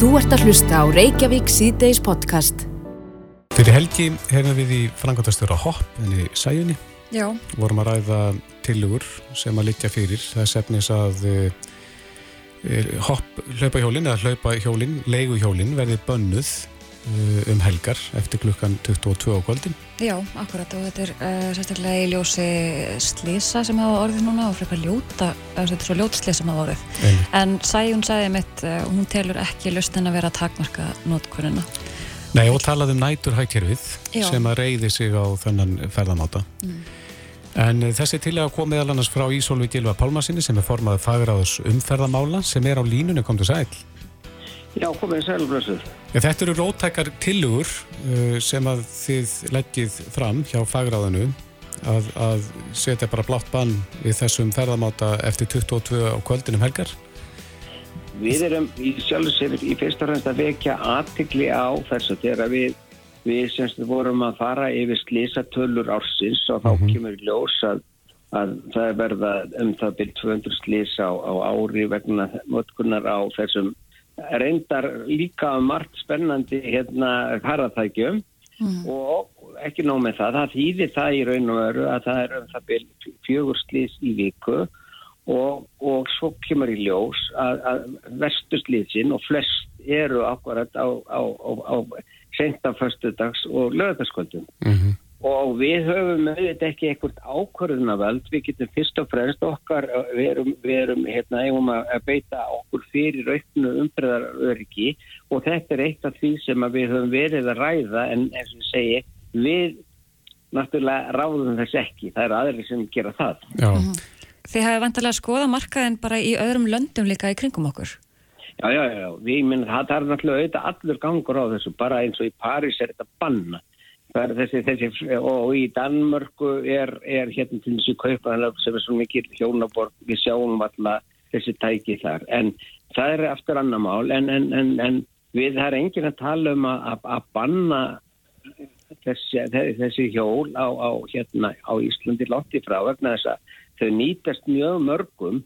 Þú ert að hlusta á Reykjavík síðdeis podcast. Fyrir helgi hefum við í frangatastur á hopp en í sæjunni. Já. Vorum að ræða tilugur sem að litja fyrir. Það er sefnis að uh, hopp hlaupahjólinn eða hlaupahjólinn, leiguhjólinn verði bönnuð um helgar eftir klukkan 22 á kvöldin. Já, akkurat og þetta er uh, sérstaklega í ljósi slísa sem hafa orðið núna og frekar ljóta, þetta er svo ljótslið sem hafa orðið. Einnig. En Sæjún sagði mitt, uh, hún telur ekki lustin að vera takmarka notkununa. Nei og talað um næturhækkerfið sem að reyði sig á þennan ferðamáta. En uh, þessi tilega kom meðal annars frá Ísólfi Gilva Pálmarsinni sem er formaður fagráðs umferðamála sem er á línunni kom til sæl. Já, komið sælblössuð. Ja, þetta eru rótækar tilugur uh, sem að þið leggjið fram hjá fagráðinu að, að setja bara blátt bann við þessum ferðamáta eftir 22 á kvöldinum helgar. Við erum í sjálf sér í fyrsta ræðast að vekja aðtikli á þessu þegar við, við semst vorum að fara yfir slísatölur ársins og þá kemur í ljós að, að það er verða um það byrj 200 slís á, á ári vegna notkunar á þessum reyndar líka margt spennandi hérna harðatækjum og ekki nóg með það, það þýðir það í raun og veru að það er um það byrj fjögur slís í viku. Og, og svo kemur í ljós að, að vesturslýsin og flest eru akkurat á, á, á, á seinta föstudags og lögðarskvöldum Mm og við höfum auðvitað ekki eitthvað ákvörðunavöld, við getum fyrst og fremst okkar, við erum, við erum hérna, eigum að beita okkur fyrir auknu umbreyðaröryggi og þetta er eitt af því sem að við höfum verið að ræða. En eins og ég segi, við náttúrulega ráðum þess ekki, það eru aðri sem gera það. Já, Þið hafið vantilega að skoða markaðin bara í öðrum löndum líka í kringum okkur. Já, já, já, við minn, það, það er náttúrulega auðvitað allur gangur á þessu, bara eins og í París er þetta banna. Þessi, þessi, og í Danmörku er, er hérna til þessi kaupanlega sem er svo mikil hjónaborg, við sjáum alltaf þessi tæki þar. En það er aftur annar mál, en, en, en, en við það er enginn að tala um að, að banna þessi, þessi hjól á, á, hérna, á Íslandi látti frá vegna þess að þau nýtast mjög mörgum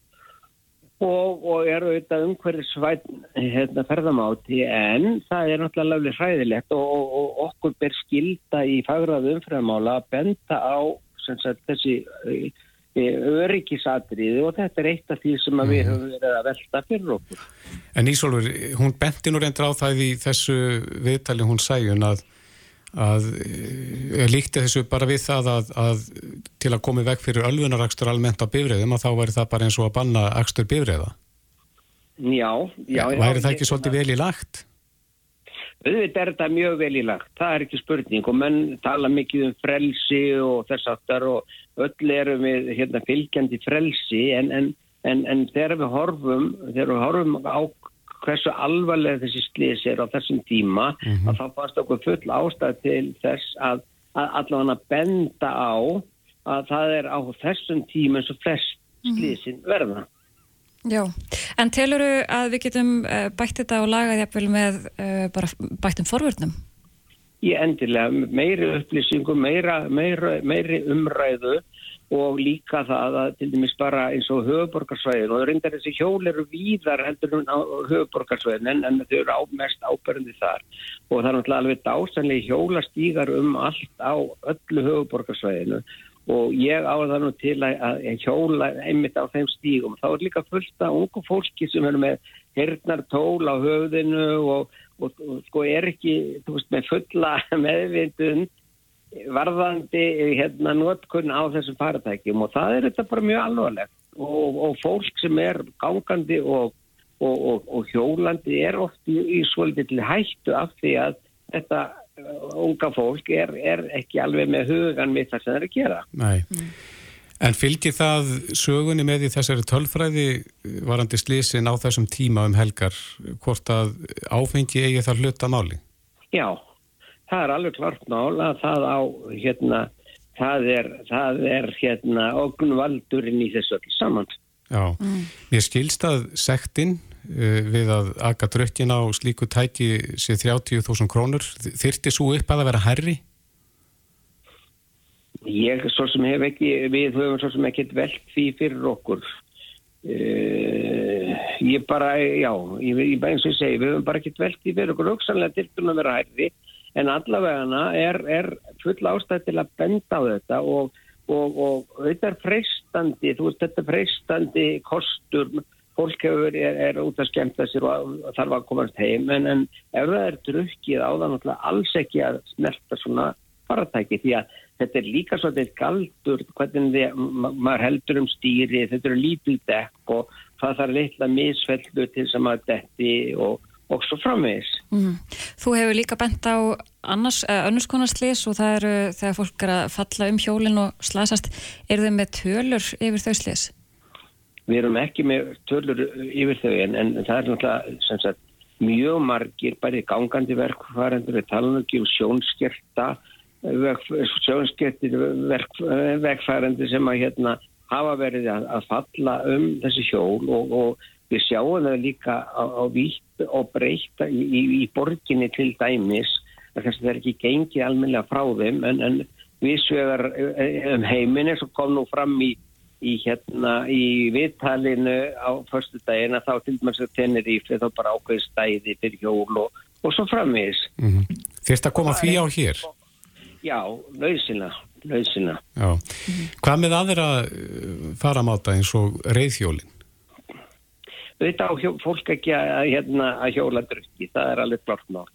og, og eru auðvitað umhverfisvæn hérna, ferðamáti en það er náttúrulega hræðilegt og, og, og okkur ber skilda í fagraðu umfræðamála að benda á sagt, þessi e, öryggisatriði og þetta er eitt af því sem við höfum verið að velta fyrir okkur. en Ísólfur, hún benti nú reyndir á það í þessu viðtali hún sæjun að að eh, líkti þessu bara við það að, að til að komi veg fyrir ölfunarakstur almennt á bifriðum að þá væri það bara eins og að banna akstur bifriða. Já, já. já væri það ekki svolítið vel í lagt? Auðvitað er þetta mjög vel í lagt, það er ekki spurning og menn tala mikið um frelsi og þess aftar og öll erum við hérna, fylgjandi frelsi en, en, en, en þegar við horfum, þegar við horfum á hversu alvarlega þessi slís er á þessum tíma að þá fannst okkur full ástæð til þess að, að allavega benda á að það er á þessum tíma eins og flest slísin verða. Já, en teluru að við getum uh, bætt þetta og lagað jafnvel með uh, bara bættum forvörnum? í endilega meiri upplýsingum, meira, meira, meiri umræðu og líka það að til dæmis bara eins og höfuborgarsvæðin og reyndar þessi hjól eru víðar heldur en á höfuborgarsvæðin en, en þau eru á, mest áberandi þar og það er náttúrulega alveg dásanlega hjólastígar um allt á öllu höfuborgarsvæðinu og ég á það nú til að, hjóla einmitt á þeim stígum. Þá er líka fullt af ungu fólki sem er með hernartól á höfðinu og, og, og sko er ekki veist, með fulla meðvindund varðandi hérna notkunn á þessum faratækjum og það er þetta bara mjög alvarlegt og, og fólk sem er gangandi og, og, og hjólandi er oft í, í svolítið hættu af því að þetta uh, unga fólk er, er ekki alveg með hugan við það sem það er að gera. Nei. En fylgir það sögunni með í þessari tölfræði varandi slísin á þessum tíma um helgar hvort að áfengi eigi það hluta máli? Já, það er alveg klart mál að það á hérna, það er, það er hérna ognvaldurinn í þessu öll saman. Já, mér skilst að sektin uh, við að aka drökkin á slíku tæki sé 30.000 krónur. Þyrti svo upp að það vera herri? Ég svo sem hef ekki, við höfum svo sem ekkert velt því fyrir okkur. uh, ég bara, já, ég, ég eins og ég segi, við höfum bara ekki dvelt í fyrir okkur hugsanlega til að vera hærri en allavegana er, er full ástæð til að benda á þetta og, og, og þetta er freistandi, þú veist, þetta er freistandi kostur, fólk hefur, er, er út að skemta sér og þarf að komast heim, en, en ef það er drukkið á það náttúrulega alls ekki að smelta svona faratæki því að þetta er líka svolítið galdur hvernig þið, maður heldur um stýri þetta eru lítið dekk og það þarf litla misfellu til sem að detti og, og svo framvegis mm. Þú hefur líka bent á annars, önnurs konar slís og það eru þegar fólk er að falla um hjólinn og slasast, eru þau með tölur yfir þau slís? Við erum ekki með tölur yfir þau en, en það er náttúrulega sagt, mjög margir, bæði gangandi verkfærandur, við tala um sjónskerta sjónskertir verkfærandi sem að hérna hafa verið að, að falla um þessi hjól og, og við sjáum það líka á, á vitt og breyta í, í, í borginni til dæmis það er ekki gengið almennilega frá þeim en, en við svegar um heiminni sem kom nú fram í, í hérna í viðtalinu á förstu dagina þá til dæmis að tennir í þá bara ákveði stæði fyrir hjól og, og svo framvis mm -hmm. Fyrst að koma því á hér? Já, lausina, lausina. Já. Hvað með aðra uh, faramáta eins og reyðhjólinn? Þetta á fólk ekki að, hérna, að hjóla drukki, það er alveg klart nátt.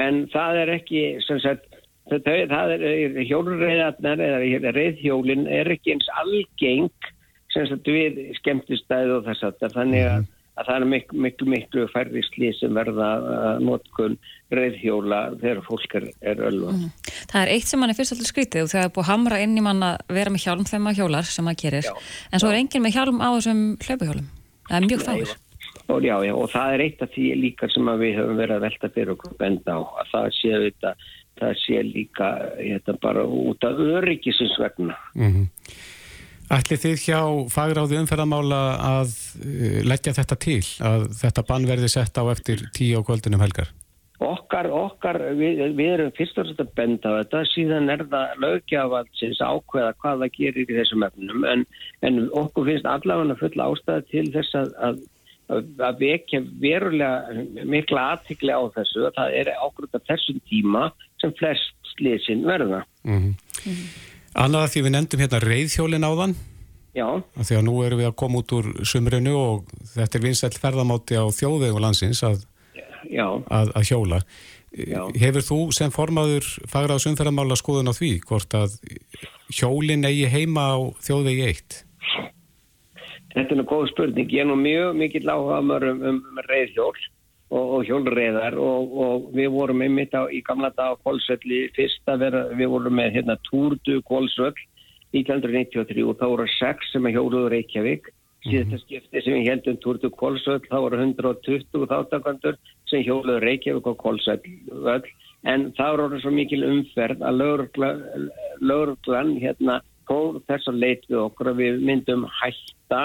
En það er ekki, sem sagt, er hjólurreiðarnar eða reyðhjólinn er ekki eins algeng sem sagt við skemmtistæðu og þess að þannig að að það er miklu, miklu, miklu færri slið sem verða uh, notkun reyðhjóla þegar fólk er, er ölva. Mm. Það er eitt sem mann er fyrst alltaf skrítið og það er búið hamra inn í mann að vera með hjálm þegar maður hjólar sem maður gerir, já, en svo já. er enginn með hjálm á þessum hlaupuhjólum. Það er mjög fáir. Og, já, já, og það er eitt af því líka sem við höfum verið að velta fyrir okkur benda á, að það sé, þetta, það sé líka þetta, hérna, bara út af öryggisins vegna. Mm -hmm. Ætli þið hjá fagráði umferðamála að uh, leggja þetta til, að þetta bann verði sett á eftir tíu á kvöldunum helgar? Okkar, okkar, við, við erum fyrst og að benda á þetta, síðan er það lögjafansins ákveða hvað það gerir í þessum efnum, en, en okkur finnst allavega fulla ástæði til þess að, að, að vekja verulega mikla aðtikli á þessu, það er ákveða þessum tíma sem flest sliðsinn verða. Mm -hmm. Mm -hmm. Annað að því við nefndum hérna reyðhjólin á þann. Já. Því að nú erum við að koma út úr sumrinu og þetta er vinsælt ferðamáti á þjóðvegu landsins að, að, að hjóla. Já. Hefur þú sem formaður fagrað sumferðamála skoðun á því hvort að hjólin eigi heima á þjóðvegi eitt? Þetta er nú góð spurning. Ég er nú mjög mikill áhuga um, um, um reyðhjól og, og hjólreiðar og, og við vorum einmitt á, í gamla dag á Kólsvelli fyrst að vera, við vorum með hérna Túrdu Kólsvöll 1993 og þá voru sex sem að hjóluður Reykjavík síðan það skipti sem við heldum Túrdu Kólsvöll þá voru 120 þáttakandur sem hjóluður Reykjavík og Kólsvöll en það voru svo mikil umferð að lögurglann hérna fór þess að leit við okkur að við myndum hætta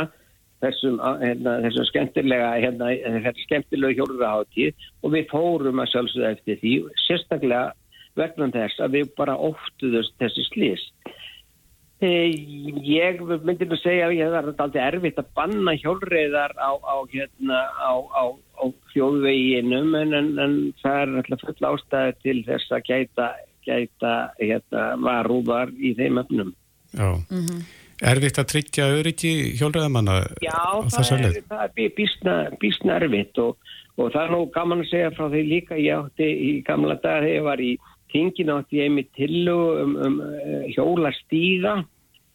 þessum, hérna, þessum skemmtilega hérna, þetta skemmtilegu hjóluraháttíð og við fórum að sjálfsögða eftir því sérstaklega vegna þess að við bara óttuðust þessi slís e, ég myndi að segja að það er alltaf erfitt að banna hjólreiðar á, á, hérna, á, á þjóðveginum en, en, en það er alltaf full ástæði til þess að gæta, gæta hérna, varúðar í þeim öfnum Já. Mm -hmm. Erfitt að tryggja öryggi hjólræðamanna Já, það er, það er bísna, bísna erfitt og, og það er nú gaman að segja frá því líka. Ég átti í gamla dag þegar ég var í tingin átti ég einmitt til um, um uh, hjólastíga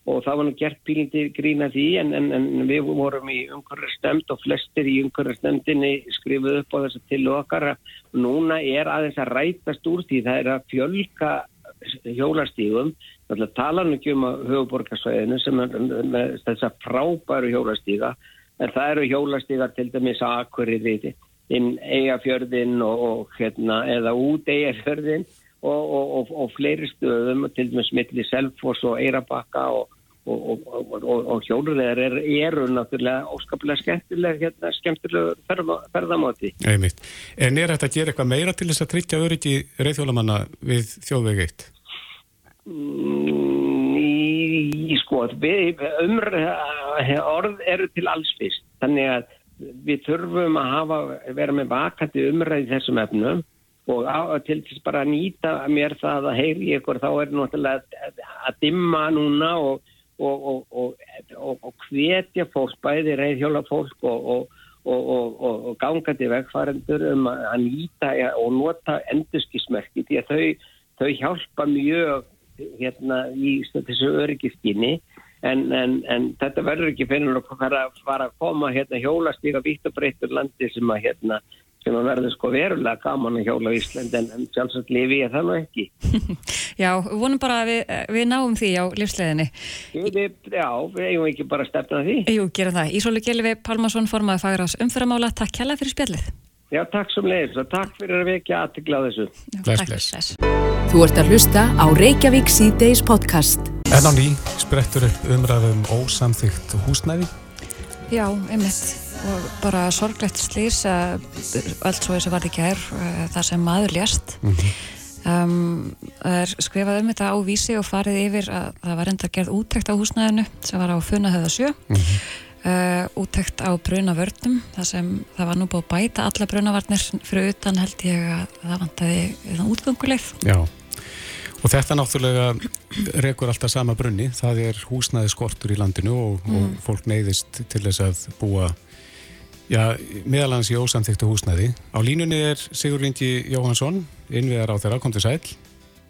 og það var nú gert pílindir grína því en, en, en við vorum í umhverjastemnd og flestir í umhverjastemndinni skrifuð upp á þess að til okkar og núna er aðeins að rætast úr því það er að fjölka hjólastígum. Það tala nú ekki um að höfuborgarsvæðinu sem er með þess að frábæru hjólastíga en það eru hjólastígar til dæmis að akkuriði inn eigafjörðin og, og hérna eða út eigafjörðin og, og, og fleiri stöðum til dæmis millir Selfos og Eirabakka og hjólulegar er, eru náttúrulega óskaplega skemmtilega hérna, skemmtilega ferðamáti. Einmitt. En er þetta að gera eitthvað meira til þess að tryggja öryggi reyðhjólamanna við þjóðveg eitt? í sko orð eru til alls fyrst. Þannig að við þurfum að hafa, vera með vakandi umræði þessum efnum og á, til þess bara að nýta mér það að heyri ykkur þá er náttúrulega að, að dimma núna og, og, og, og hvetja fólk, bæði reyðhjóla fólk og gangandi vegfærandur um að nýta og nota endurskismerki því að þau, þau hjálpa mjög hérna í þessu öryggiskinni En, en, en þetta verður ekki fyrir að fara, fara að koma hérna, hjólastíka vitt og breyttur landi sem að, hérna, sem að verður sko verulega gaman að hjóla í Ísland en, en sjálfsagt lifi ég það nú ekki. Já, við vonum bara að við, við náum því á lífsleginni. Já, við eigum ekki bara að stefna því. Jú, gera það. Ísóli Gjelvi Pálmarsson, formaði fagras umfyramála. Takk hella fyrir spjallið. Já, takk sem leiðis og takk fyrir að vekja aðtikla á þessu. Bless, bless. Þú ert að hlusta á Reykjavík C-Days podcast. En á ný sprettur upp umræðum ósamþygt húsnæði? Já, einmitt. Og bara sorglegt slýs að allt svo þess að varði kær þar sem maður lést. Mm -hmm. um, það er skrifað um þetta á vísi og farið yfir að það var enda gerð úttækt á húsnæðinu sem var á Funahöða sjö. Mm -hmm. Uh, úttækt á brunavörnum þar sem það var nú búið að bæta alla brunavarnir fyrir utan held ég að það vantæði þann útgönguleið Já, og þetta náttúrulega rekur alltaf sama brunni það er húsnæði skortur í landinu og, mm. og fólk neyðist til þess að búa já, meðalans í ósamþyktu húsnæði á línunni er Sigur Vindi Jóhansson innviðar á þeirra, kom til sæl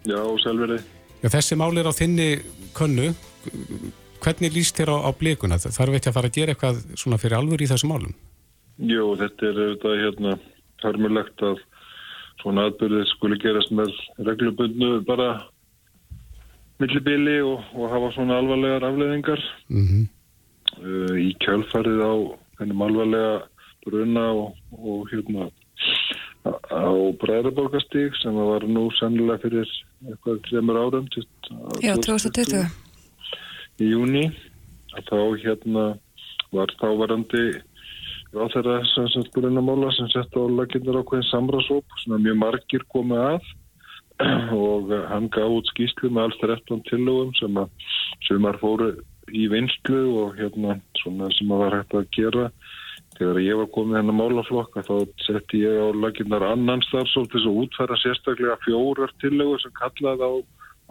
Já, selveri Já, þessi mál er á þinni könnu Hvernig líst þér á, á blíkuna? Þarf ekki að fara að gera eitthvað svona fyrir alvur í þessu málum? Jú, þetta er auðvitað hérna hörmulegt að svona atbyrðið skuli gerast með reglubundnu bara millibili og, og hafa svona alvarlegar afleðingar mm -hmm. uh, í kjálfarið á hennum alvarlega bruna og, og hérna á Bræðarborgastík sem var nú sennilega fyrir eitthvað tremur árum Já, 2020 í júni að þá hérna var þávarandi á þeirra sem brunamála sem sett á laginnar ákveðin samrásóp sem mjög margir komið að. Og hann gaf út skýslu með alls 13 tillögum sem að sumar fóru í vinslu og hérna svona sem að var hægt að gera. Þegar ég var komið hennar málaflokk þá setti ég á laginnar annan starfsóp til að útfæra sérstaklega fjórar tillögur sem kallaði á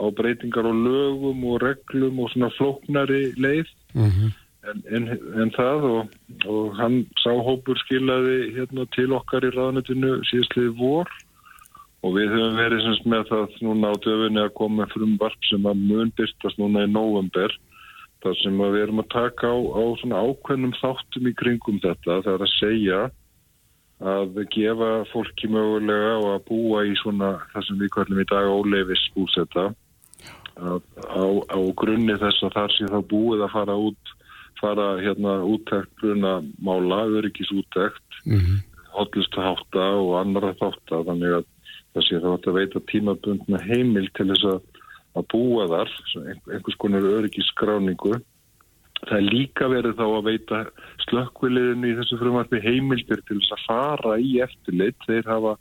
á breytingar og lögum og reglum og svona flóknari leið. Mm -hmm. En, en, en það og, og hann sáhópur skilaði hérna til okkar í ráðnetinu síðastliði vor og við höfum verið semst með það núna á döfunni að koma frum varp sem að mun byrstast núna í november þar sem við erum að taka á, á svona ákveðnum þáttum í kringum þetta það er að segja að gefa fólki mögulega og að búa í svona það sem við kallum í dag óleifis búsetta á, á grunni þess að þar sé þá búið að fara út fara hérna úttækt bruna mála, öryggis úttækt mm -hmm. hotlustu hátta og annara þátta. Þannig að það sé þá að veita tímabundna heimil til þess að, að búa þar einhvers konar öryggis skráningu það er líka verið þá að veita slökkviliðinu í þessu frumarfi heimildir til þess að fara í eftirleitt þeir hafa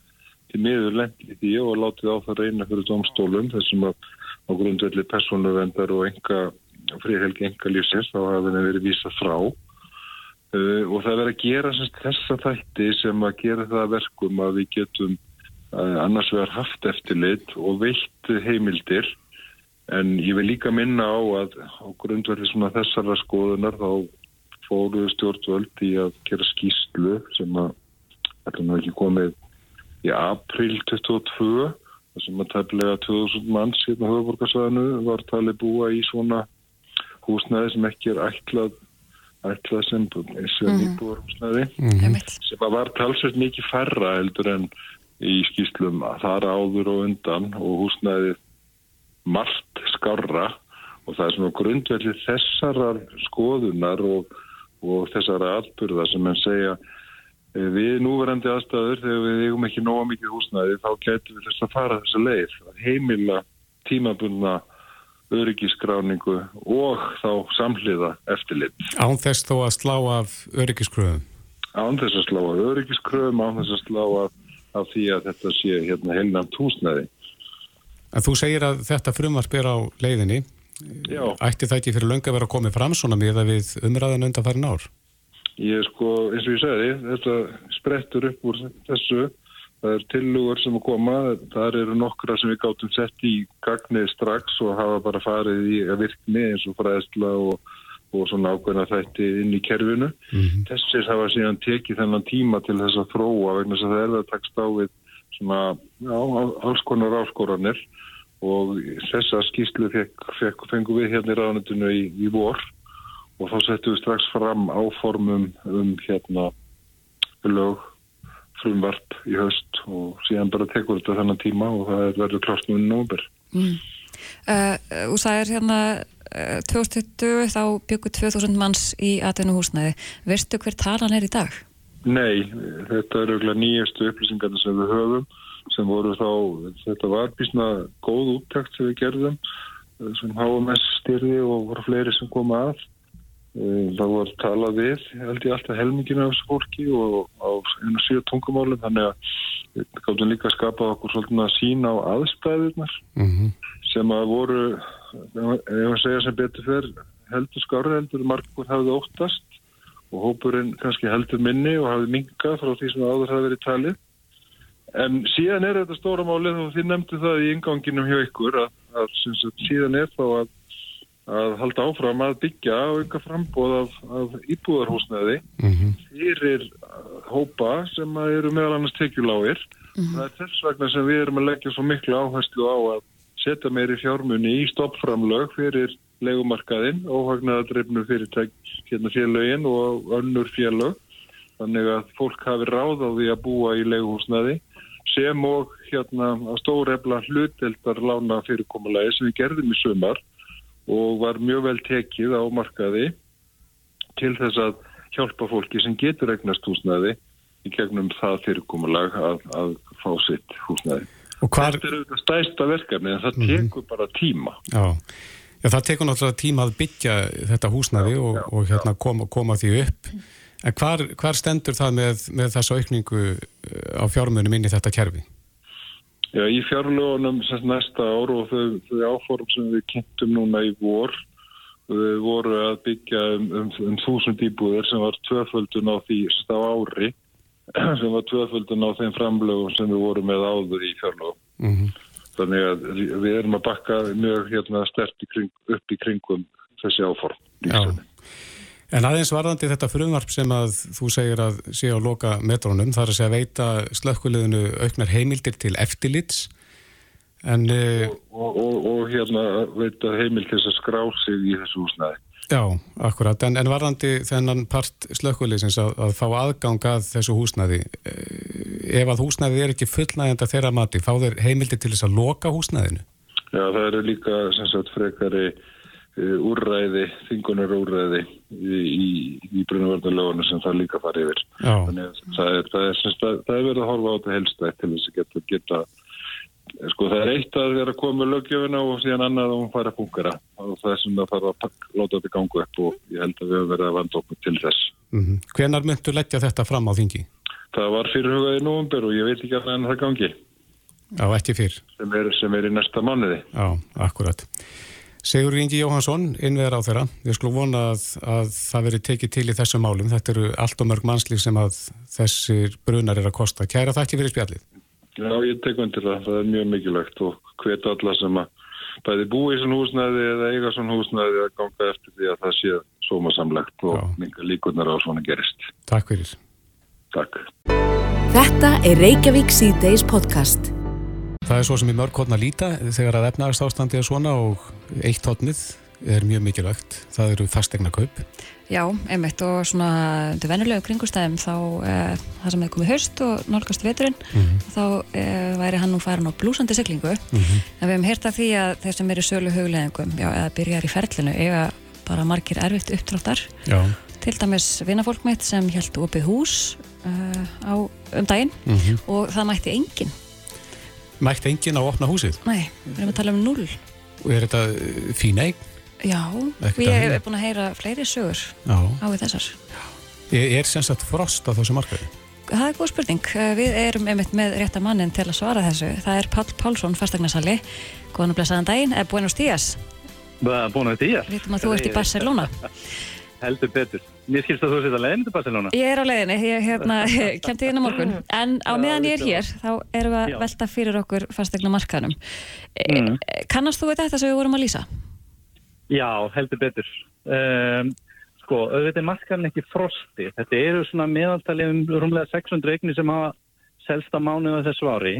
til miður lendið því og látið á það reyna fyrir domstólum þessum að á grundvelli persónuvendar og enga fríhelgi enga lífsins þá hafa það verið vísað frá. Uh, og það verið að gera semst, þessa þætti sem að gera það verkum að við getum uh, annars vegar haft eftirlit og veitt heimildir. En ég vil líka minna á að á grundvelli svona þessara skoðunar þá fóruðu stjórnvöld í að gera skýslu sem að þetta er ekki komið í april 22 sem að tefnilega 2000 manns hérna höfuborgarsvæðinu var talið búa í svona húsnæði sem ekki er ætlað ætlað sem íbúarhúsnæði mm -hmm. sem að var talsveit mikið færra heldur en í skýslum að það er áður og undan og húsnæði margt skarra og það er svona grundvelli þessarar skoðunar og, og þessara atbyrða sem mann segja Eh, við núverandi aðstæður þegar við eigum ekki nóga mikið húsnæði þá getum við þess að fara þessa leið að heimila tímabunna öryggiskráningu og þá samhliða eftirlit. Án þess þó að slá af öryggiskröðum? Án þess að slá af öryggiskröðum, án þess að slá af, af því að þetta sé hérna heilnæmt húsnæði. En þú segir að þetta frumvarp er á leiðinni Já. ætti það ekki fyrir löngu að vera að komið fram svona með að við umræðan undan farin ár? Ég sko, eins og ég segi, þetta sprettur upp úr þessu. Það er tillugur sem að koma, þar eru nokkra sem við gáttum sett í gagnið strax og hafa bara farið í að virkni eins og fræðsla og, og svona ákveðna þætti inn í kerfinu. Mm -hmm. Þessir hafa síðan tekið þennan tíma til þess að þróa vegna þess að það er það takst á við svona, alls konar áskoranir og þessa skýslu fekk, fekk, fengum við hérna í ráðnitinu í, í vor og þá settum við strax fram áformum um hérna lög frumvarp í höst og síðan bara tekur þetta þennan tíma og það er verður klart nú í nógumber. Mm. Uh, það er hérna uh, 2020 þá byggur 2000 manns í atvinnu húsnæði. Veistu hver talan er í dag? Nei, þetta er auðvitað nýjastu upplýsingar sem við höfum sem voru þá, þetta var bísna góð úttækt sem við gerðum sem HMS styrði og voru fleiri sem koma að það var talað við, held ég alltaf helminginu af þessu fólki og á einu síða tungumálum, þannig að við gáttum líka að skapa okkur svolítið að sína á aðstæðunar mm -hmm. sem að voru ef að segja sem betur fyrr heldur skári heldur margur hafði óttast og hópurinn kannski heldur minni og hafði minga frá því sem áður hafi verið talið En síðan er þetta stóra málið og þið nefndu það í inganginum hjá ykkur að, að síðan er þá að, að halda áfram að byggja á yngar frambóð af, af íbúðarhúsnaði mm -hmm. fyrir hópa sem eru meðal annars tekjulágir. Mm -hmm. Það er þess vegna sem við erum að leggja svo miklu áherslu á að setja meiri fjármunni í stoppframlög fyrir legumarkaðinn, óhagnaðadreifnu fyrirtæk hérna félögin og önnur félög. Þannig að fólk hafi ráð á því að búa í leguhúsnaði sem og hérna að stórefla hluteldar lána fyrirkomulegi sem við gerðum í sumar og var mjög vel tekið á markaði til þess að hjálpa fólki sem getur eignast húsnæði í gegnum það fyrirkomulag að, að fá sitt húsnæði. Hvar... Þetta er auðvitað stæsta verkefni en það mm -hmm. tekur bara tíma. Já. Já, það tekur náttúrulega tíma að byggja þetta húsnæði já, og, já, og hérna koma, koma því upp. En hvar, hvar stendur það með, með þessu aukningu á fjármunum inn í þetta kerfi? Já, í fjárlögunum næsta ár og þau, þau áform sem við kynntum núna í vor við voru að byggja um, um, um þúsund íbúðir sem var tvöföldun á því stá ári sem var tvöföldun á þeim framlögum sem við vorum með áður í fjárlögum. Mm -hmm. Þannig að við erum að bakka mjög hérna, stert upp í kringum þessi áform. Já. En aðeins varðandi þetta frumvarp sem að þú segir að sé á loka metrónum, þar að segja veita slökkuleginu auknar heimildir til eftirlits. En, og, og, og, og hérna veita heimild þess að skrá sig í þessu húsnæði. Já, akkurat. En, en varðandi þennan part slökkulegsins að, að fá aðgang að þessu húsnæði, ef að húsnæði er ekki fullnægjanda þeirra mati, fá þeir heimildir til þess að loka húsnæðinu? Já, það eru líka sem sagt frekari úrræði, þingunar úrræði í, í, í brunavörðarlögunum sem það líka fari yfir. Já. Þannig að það er, það er, það, það er verið að horfa á þetta helstætt til þess að geta, geta sko það er eitt að vera að koma lögjöfuna og síðan annað að hún fara að fungera og það er sem það fara að láta þetta gangu upp og ég held að við höfum verið að vanda okkur til þess. Mm -hmm. Hvenar myndu leggja þetta fram á þingi? Það var fyrirhugaði nógumber og ég veit ekki að það gangi. Já, ekki fyrr. Sem er, sem er í næsta mánuði. Já, akkurat. Sigur Ingi Jóhansson, innveðar á þeirra. Ég skulle vona að, að það veri tekið til í þessum málum. Þetta eru allt og mörg mannslíf sem að þessir brunar er að kosta. Kæra það ekki verið spjallið? Já, ég tek undir það. Það er mjög mikilvægt og hvet alla sem að bæði búi í svona húsnæði eða eiga svona húsnæði að ganga eftir því að það sé sómasamlegt og líkunar á svona gerist. Takk fyrir. Takk. Þetta er Reykjavík C-Days podcast. Það er svo sem í mörg hodna líta þegar að efnaðast ástandi er svona og eitt hodnið er mjög mikilvægt. Það eru fastegna kaup. Já, einmitt og svona til venulegu kringustæðum þá e, það sem hefði komið höst og nálgast veturinn mm -hmm. þá e, væri hann nú farin á blúsandi siglingu. Mm -hmm. En við hefum heyrt af því að þeir sem eru sölu hugleðingum eða byrjar í ferlinu eiga bara margir erfitt uppdráttar. Já. Til dæmis vinafólk mitt sem held opið hús uh, á, um daginn mm -hmm. og það mætti enginn Mætti enginn á að opna húsið? Nei, við erum að tala um null. Og er þetta eh, fín eign? Já, Ekkert við hefum búin að heyra fleiri sögur Já. á við þessar. Er, er sem sagt frost á þessu markaði? Það er góð spurning. Eh, við erum einmitt með rétta mannin til að svara þessu. Það er Pál Pálsson, fastegnarsali. Góðan og blessaðan daginn. Er Buenos Días? Búin að því að. Við veitum að þú ert í Barcelona. Heldur betur. Mér skilst að þú setja leiðin til Barcelona. Ég er á leiðinni, ég hérna, kemti á morgun. En á meðan ég er hér, þá erum við að velta fyrir okkur fastegna markaðnum. Mm. Kannast þú þetta sem við vorum að lýsa? Já, heldur betur. Um, sko, auðvitað er markaðin ekki frosti. Þetta eru svona meðaltalið um rúmlega 600 eignir sem hafa selst á mánuða þessu ári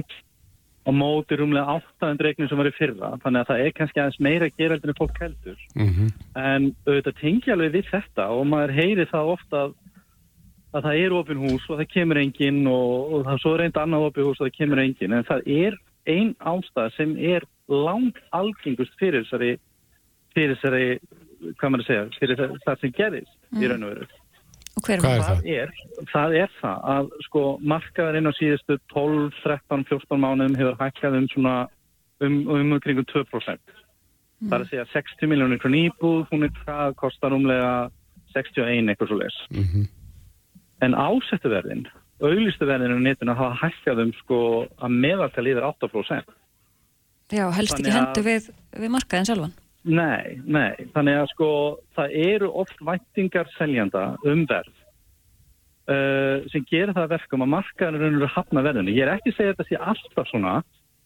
og móti rúmlega 800 eignir sem var í fyrra þannig að það er kannski aðeins meira geraldinu fólk heldur mm -hmm. en auðvitað tengja alveg við þetta og maður heyri það ofta að, að það er ofin hús og það kemur engin og, og það svo er einn annað ofin hús og það kemur engin en það er einn ástæð sem er langt algengust fyrir þessari fyrir þessari, hvað maður segja fyrir það sem gerist mm. í raun og veru Og hver er það? Er, það er það að sko markaðurinn á síðustu 12, 13, 14 mánum hefur hækkað um svona um, um umkringum 2%. Mm. Það er að segja 60 miljónir kr. nýbúð, hún er hvað, kostar umlega 61 eitthvað svo les. Mm -hmm. En ásettuverðin, auðlistuverðin á netinu hafa hækkað um sko að meðaltal yfir 8%. Já, helst Þannig ekki hendu við, við markaðin sjálfan. Nei, nei, þannig að sko það eru oft væntingar seljanda um verð uh, sem gerir það verkum að markaðurinn eru hafna verðinu. Ég er ekki að segja þetta sé alltaf svona,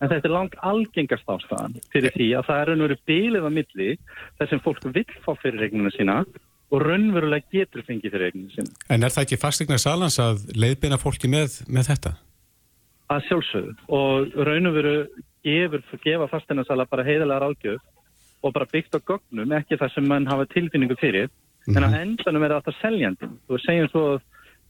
en þetta er langt algengast ástæðan fyrir því að það er raunveru bílið á milli þar sem fólk vil fá fyrir regnuna sína og raunverulega getur fengið fyrir regnuna sína. En er það ekki fastegna salans að leiðbina fólki með, með þetta? Að sjálfsögðu og raunveru gefur, gefa fastegna sala bara heiðilega ráðgjöf og bara byggt á gögnum, ekki það sem mann hafa tilfinningu fyrir, mm -hmm. en á mhm. endanum er það alltaf seljandin. Þú segjum svo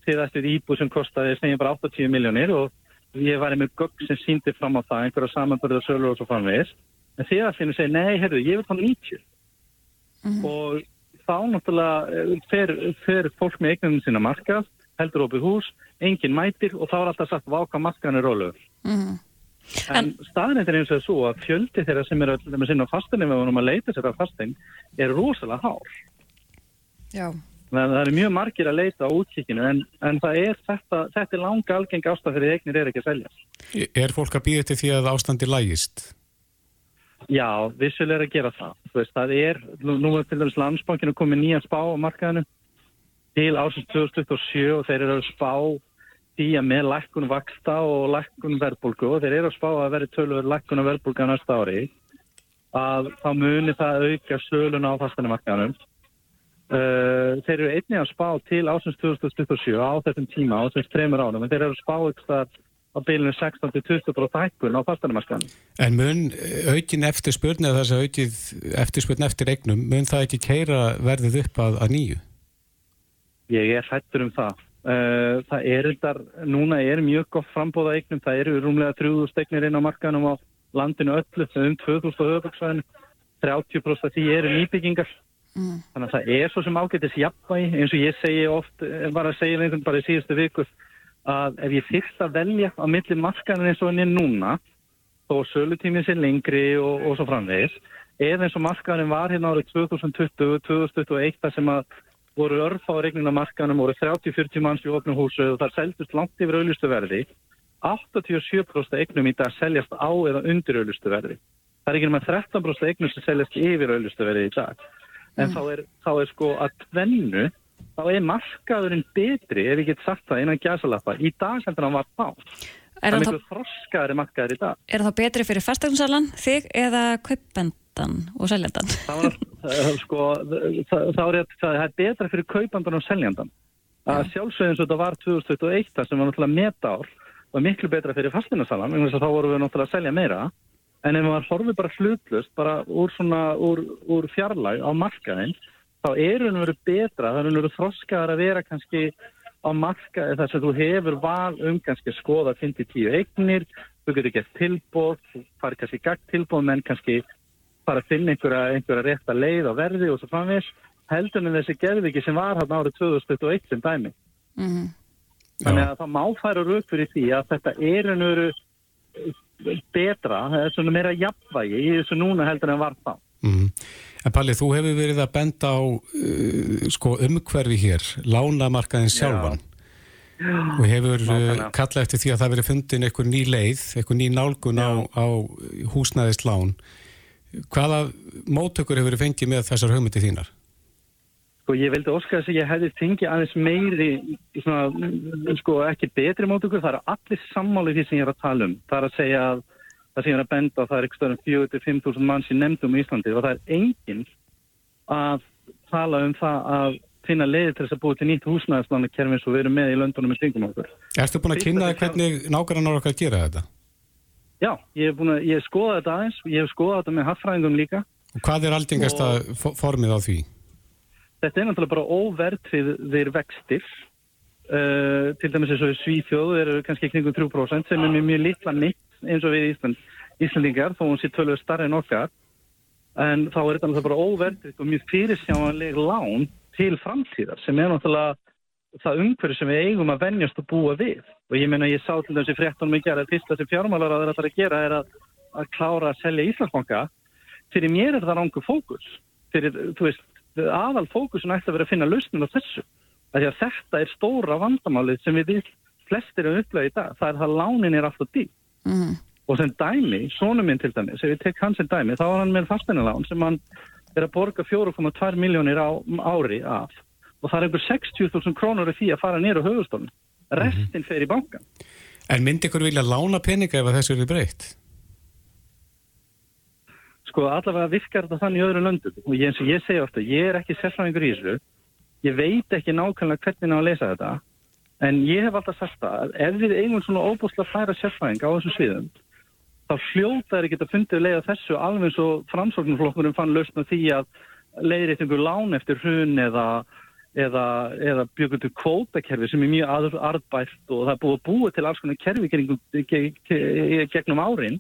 þið ættið íbúð sem kostaði, segjum bara 80 miljónir og ég var með gögn sem síndi fram á það, einhverja samanbörðu og sölur og svo framvegis, en þið að finna segja, nei, herru, ég vil fá 90. Mm -hmm. Og þá náttúrulega eh, fer, fer fólk með eignum sína markað, heldur opið hús, engin mætir og þá er alltaf sagt, váka markaðan er róluður. Mm -hmm. En, en staðnætt er eins og svo að fjöldi þeirra sem eru með sinna fastinni með honum að leita sér á fastin er rosalega hár. Já. Það er mjög margir að leita á útkíkinu en, en það er þetta, þetta er langa algeng ástæð fyrir eignir er ekki að selja. Er fólk að býða til því að ástandi lægist? Já, vissulega er að gera það. Veist, það er, nú, nú er til dæmis landsbankinu komið nýja spá á markaðinu til ásins 2027 og þeir eru að spá því að með lækkun vaksta og lækkun verðbólgu og þeir eru að spá að veri tölur lækkun og verðbólgu á næsta ári að þá munir það auka söluna á fastanumarkaðanum. Uh, þeir eru einnig að spá til ásins 2027 á þessum tíma, á þessum tremur ánum, en þeir eru að spá eitthvað á bylunum 16-20% hækkun á fastanumarkaðanum. En mun aukin eftir spurni eða þess að aukið eftir spurni eftir eignum, mun það ekki keira verðið upp að, að nýju? Ég er hættur um það. Uh, það er þetta, núna er mjög gott frambóða eignum, það eru rúmlega 3000 eignir inn á markanum á landinu öllu, um 2000 höfbruksvæðinu, 30% af því eru nýbyggingar. Mm. Þannig að það er svo sem ágættis jafnvægi, eins og ég segi oft, eh, var að segja einhvern bara í síðustu vikur, að ef ég fyrst að velja á milli markanum eins og henni núna, þó sölutímið sé lengri og, og svo framvegis, eða eins og markanum var hérna árið 2020, 2021, þar sem að voru örf á reglunamarkanum, voru 30-40 manns í ofnum húsu og það seldust langt yfir auðlustu verði. 87% eignum í dag seljast á eða undir auðlustu verði. Það er ekki náttúrulega 13% eignum sem seljast yfir auðlustu verði í dag. En mm. þá, er, þá er sko að tvennu, þá er markaðurinn betri, ef ég get sagt það innan gæsalappa, í dag heldur hann var þá. Er það markaður í dag. Er það betri fyrir færstaknsalan, þig eða kaupend? kaupandan og seljandan? Það, sko, það, það, er, það er betra fyrir kaupandan og seljandan. Að sjálfsögðins þetta var 2021 sem var náttúrulega metár og miklu betra fyrir fastinarsalan, þá vorum við náttúrulega að selja meira. En ef maður horfið bara hlutlust, bara úr, svona, úr, úr fjarlæg á markaðinn, þá er hún verið betra, það er hún verið þroskaðar að vera kannski á markaði þar sem þú hefur val um kannski skoða 5-10 eignir, þú getur gett tilbóð, þú farir kannski gagt tilbóð, menn kannski fara að finna einhverja, einhverja rétt að leið á verði og svo framvis heldur en þessi gerðviki sem var hann árið 2021 sem dæmi. Mm -hmm. þannig að það má færa rauk fyrir því að þetta er einhverju betra, það er svona meira jafnvægi í þessu núna heldur en var þá mm. En Palli, þú hefur verið að benda á uh, sko umhverfi hér lánamarkaðin sjálfan Já. og hefur uh, kallað eftir því að það verið fundin einhver ný leið, einhver ný nálgun á, á húsnæðislán hvaða móttökur hefur þið fengið með þessar hugmyndi þínar? Sko ég veldi óska þess að ég hefði fengið aðeins meiri, svona, sko ekki betri móttökur, það er allir sammálið því sem ég er að tala um. Það er að segja að það sem ég er að benda það er ekki stöðum 4-5.000 manns í nefndum í Íslandi og það er enginn að tala um það að finna leiði til þess að búið til nýtt húsnæðislána kerfin svo við erum með í löndunum með stingum okkur. Erstu búin að kynna hvernig nákvæmlega okkar gera þetta? Já, ég hef, að, ég hef skoðað þetta aðeins, ég hef skoðað þetta með haffræðingum líka. Og hvað er aldingasta og... formið á því? Þetta er náttúrulega bara óverðtriðir vextir. Uh, til dæmis eins og Svíþjóð eru kannski kringum 3% sem er mjög litla mitt eins og við Ísland, Íslandingar þó hún sé tölur starri en okkar. En þá er þetta náttúrulega bara óverðtrið og mjög fyrirsjáanleg lán til framtíðar sem er náttúrulega það umhverju sem við eigum að vennjast og búa við. Og ég meina ég sá til þessi fréttunum í gerð að fyrsta sem fjármálar að er að gera er að, að klára að selja Íslandsbanka. Fyrir mér er það rángu fókus. Fyrir, þú veist, aðal fókusun ætti að vera að finna lausnum á þessu. Að að þetta er stóra vandamálið sem við flestir erum upplegað í dag. Það er það lánin er alltaf dý mm. og sem dæmi, sónum minn til dæmi sem við tek hans sem dæmi, þá var hann með fasteina sem hann er að borga 4,2 miljónir á ári af og það er einhver 60.000 krónur í því að fara nýra á höfustofn. Restin fer í bankan. En myndi ykkur vilja lána peninga ef þessu eru breytt? Sko allavega virkar þetta þannig í öðru löndum og ég, eins og ég segja ofta, ég er ekki sérfræðingur í þessu. Ég veit ekki nákvæmlega hvernig ná að lesa þetta en ég hef alltaf sagt það að ef við eigum svona óbúslega færa sérfræðing á þessum sviðum þá fljóta er ekki að fundið leiða þessu alveg eins og framsóknarflokkurinn fann lausna því að leiðir eitthvað lán eftir hrun eða eða, eða bjögur til kvótakerfi sem er mjög arðbært og það er búið að búa til alls konar kerfi gegnum árin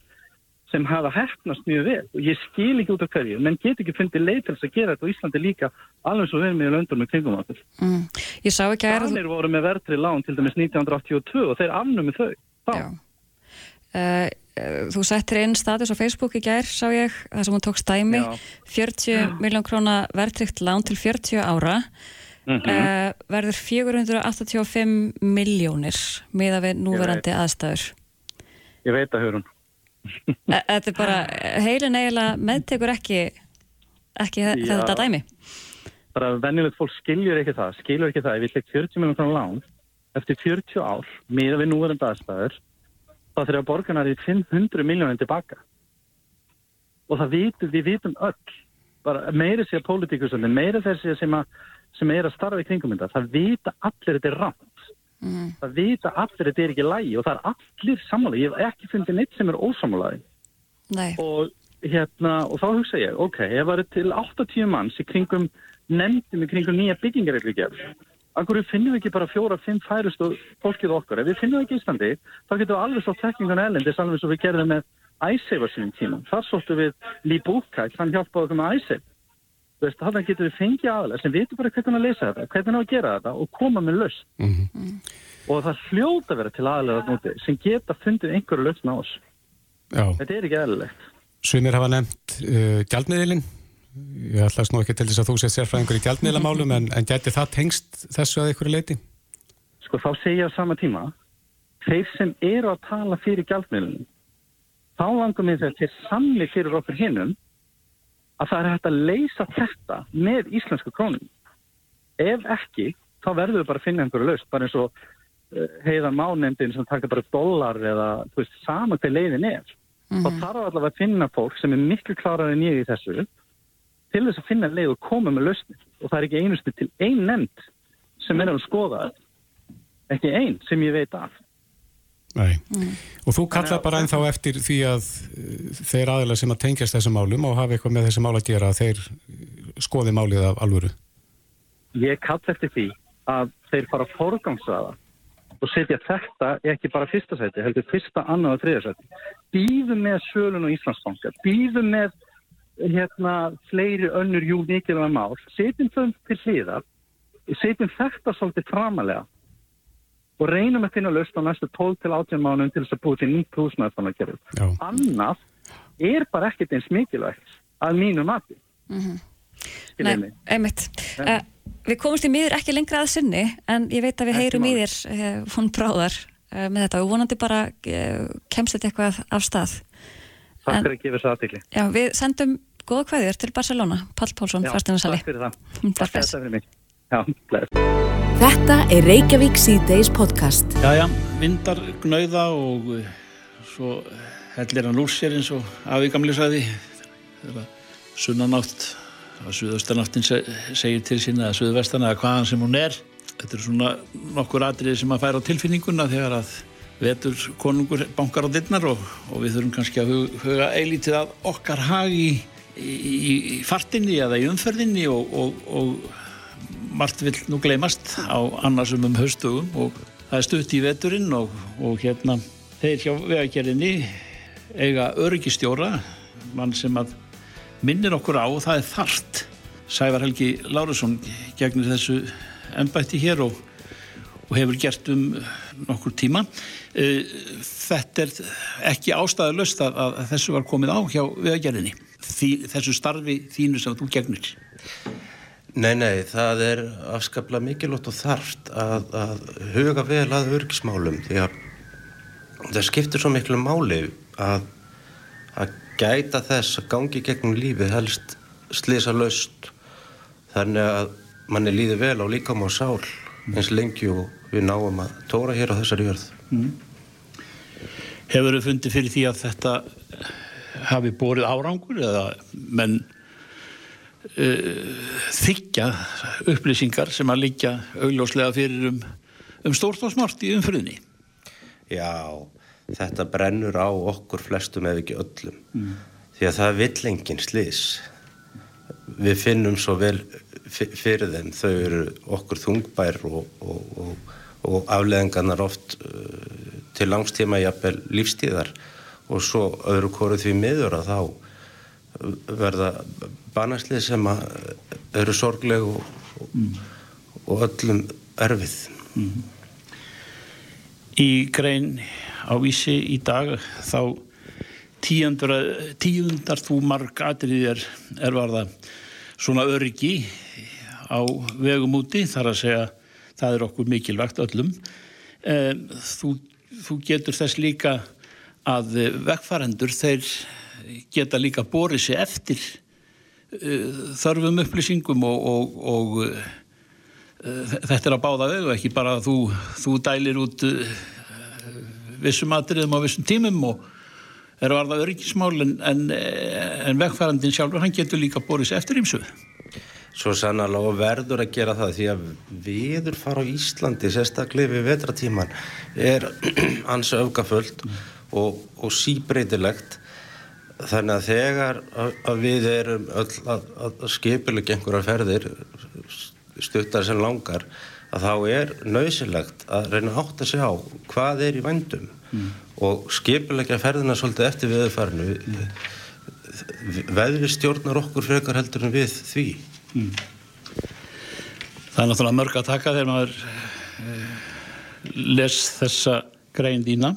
sem hafa hefnast mjög vel og ég skil ekki út af hverju, menn get ekki fundið leið til þess að gera þetta og Íslandi líka alveg svo við með löndum með kringum áttur. Mm. Ég sá ekki að... Þannig voru með verðri lán til dæmis 1982 og þeir afnumið þau. Þá. Uh, þú settir inn status á Facebook í gær, sá ég, það sem hún tók stæmi, Já. 40 miljón króna verðrikt lán til 40 ára mm -hmm. uh, verður 485 miljónir miða við núverandi aðstæður Ég veit að höfum e, Þetta er bara heilin eiginlega meðtekur ekki ekki Já, þetta dæmi. Bara vennilegt fólk skiljur ekki það skiljur ekki það, ef við legg 40 miljónir frá lán eftir 40 ár miða við núverandi aðstæður þá þurfa borgarnar í 500 miljónir tilbaka. Og það vitum, við vitum öll bara meira sér pólitíkusöndi, meira þessi sem sem er að starfa í kringum þetta, það vita allir þetta er rámt. Mm. Það vita allir þetta er ekki lægi og það er allir sammála. Ég hef ekki fundið neitt sem er ósammálaði. Nei. Og, hérna, og þá hugsa ég, ok, það eru til 80 manns í kringum nefndum í kringum nýja byggingareglu gerð, akkur finnum við ekki bara fjóra-fimm færustu fólkið okkar. Ef við finnum það ekki í Íslandi, þá getum við alveg svo tekningun elendis alveg svo við gerðum með æssefa sínum tíma. Þar sóttu við Lý Búkæk, hann hjálpaði okkur með æssef veist, þannig getur við fengið aðalega sem veitur bara hvernig að lesa þetta, hvernig að gera þetta og koma með löst. Mm -hmm. Og það hljóta verið til aðalega núti sem geta fundið einhverju löst ná oss. Já. Þetta er ekki aðalegt. Sumir hafa nefnt uh, gjaldmiðilinn. Ég ætlaðs nú ekki til þess að þú sést sérfræðingur í gjaldmiðlamálum en, en geti það tengst þessu að einhverju leiti? Sko þá segja á sama tíma þeir sem eru að tala fyrir gjaldmiðlunum þá langum við þeir til samli fyrir okkur hinnum að það er hægt að leysa þetta með íslensku krónum. Ef ekki, þá verður við bara að finna einhverju löst, bara eins og uh, heiðan mánendin sem taka bara dólar eða, veist, saman til leiðin er. Mm -hmm. Þá þarf allavega að finna fólk sem er miklu klárar en ég í þessu til þess að finna leið og koma með löstnir. Og það er ekki einustu til ein nefnd sem er að skoða ekki einn sem ég veit af. Nei, mm. og þú kallar bara ennþá eftir því að uh, þeir aðeins sem að tengjast þessum málum og hafa eitthvað með þessum mál að gera þeir skoði málið af alvöru? Ég kall eftir því að þeir fara forgangsraða og setja þetta ekki bara fyrsta seti, heldur fyrsta, annað og þriða seti býðum með sölun og Íslandsbanka býðum með hérna fleiri önnur jú mikilvæg mál setjum þau til hliðar setjum þetta svolítið framalega og reynum að finna löst á næstu 12-18 mánum til þess að búið til nýtt húsnæðarfannakerfi. Annað er bara ekkert eins mikilvægt að mínu mati. Mm -hmm. Nei, einmitt. Uh, við komumst í miður ekki lengra að sinni en ég veit að við heyrum í þér uh, hún bráðar uh, með þetta og vonandi bara kemst þetta eitthvað af stað. Takk fyrir að gefa þessu aðtikli. Já, við sendum góða kvæðir til Barcelona, Pall Pálsson, fasteinarsali. Takk fyrir það. Takk fyrir mig. Já, bless. Þetta er Reykjavík C-Days podcast. Jæja, vindar gnauða og uh, svo hellir hann úr sér eins og afi gamli sagði. Sunnanátt, að suðaustanáttin segir til sín eða suðvestan eða hvaðan sem hún er. Þetta er svona nokkur atriði sem að færa á tilfinninguna þegar að vetur konungur bankar á dittnar og, og við þurfum kannski að huga eilítið að okkar hag í, í, í fartinni eða í umferðinni og, og, og margt vil nú gleymast á annarsum um haustugum og það er stutt í veturinn og hérna þeir hjá vegagerðinni eiga öryggistjóra mann sem að minnir okkur á og það er þart Sævar Helgi Lárusson gegnir þessu ennbætti hér og, og hefur gert um nokkur tíma. Eh, þetta er ekki ástæðalöst að, að þessu var komið á hjá viðagerðinni þessu starfi þínu sem þú gegnir Nei, nei, það er afskaplega mikilvægt og þarft að, að huga vel að örgismálum því að það skiptir svo miklu máli að, að gæta þess að gangi gegnum lífi helst slisa löst þannig að manni líði vel á líkam og sál eins lengi og við náum að tóra hér á þessari jörð Mm. Hefur þau fundið fyrir því að þetta hafi borið árangur eða menn þykja upplýsingar sem að líka augljóslega fyrir um, um stórt og smart í umfriðni? Já, þetta brennur á okkur flestum ef ekki öllum mm. því að það vill enginn slís. Við finnum svo vel fyrir þeim, þau eru okkur þungbær og, og, og og afleðingarnar oft uh, til langstíma jafnvel lífstíðar og svo öðru kóru því miður að þá verða banarslið sem eru sorgleg og, mm. og öllum erfið. Mm. Í grein á vísi í dag þá tíundar þú marg atriðir er varða svona öryggi á vegum úti þar að segja það er okkur mikilvægt öllum þú, þú getur þess líka að vegfarendur þeir geta líka borið sér eftir uh, þörfum upplýsingum og, og, og uh, þetta er að báða vegu ekki bara að þú, þú dælir út uh, vissum atriðum á vissum tímum og er að varða öryggismál en, en, en vegfærandin sjálfur hann getur líka borið sér eftir ímsuð Svo sannarlega og verður að gera það því að viður fara á Íslandi sérstaklega við vetratíman er ansi öfgafullt mm. og, og síbreytilegt þannig að þegar að við erum öll að, að skipilega einhverjar ferðir stuttar sem langar að þá er nöysilegt að reyna átt að segja á hvað er í vandum mm. og skipilega ferðina svolítið eftir viðfarnu mm. veðri stjórnar okkur frekar heldur en við því Mm. Það er náttúrulega mörg að taka þegar maður eh, les þessa grein dýna.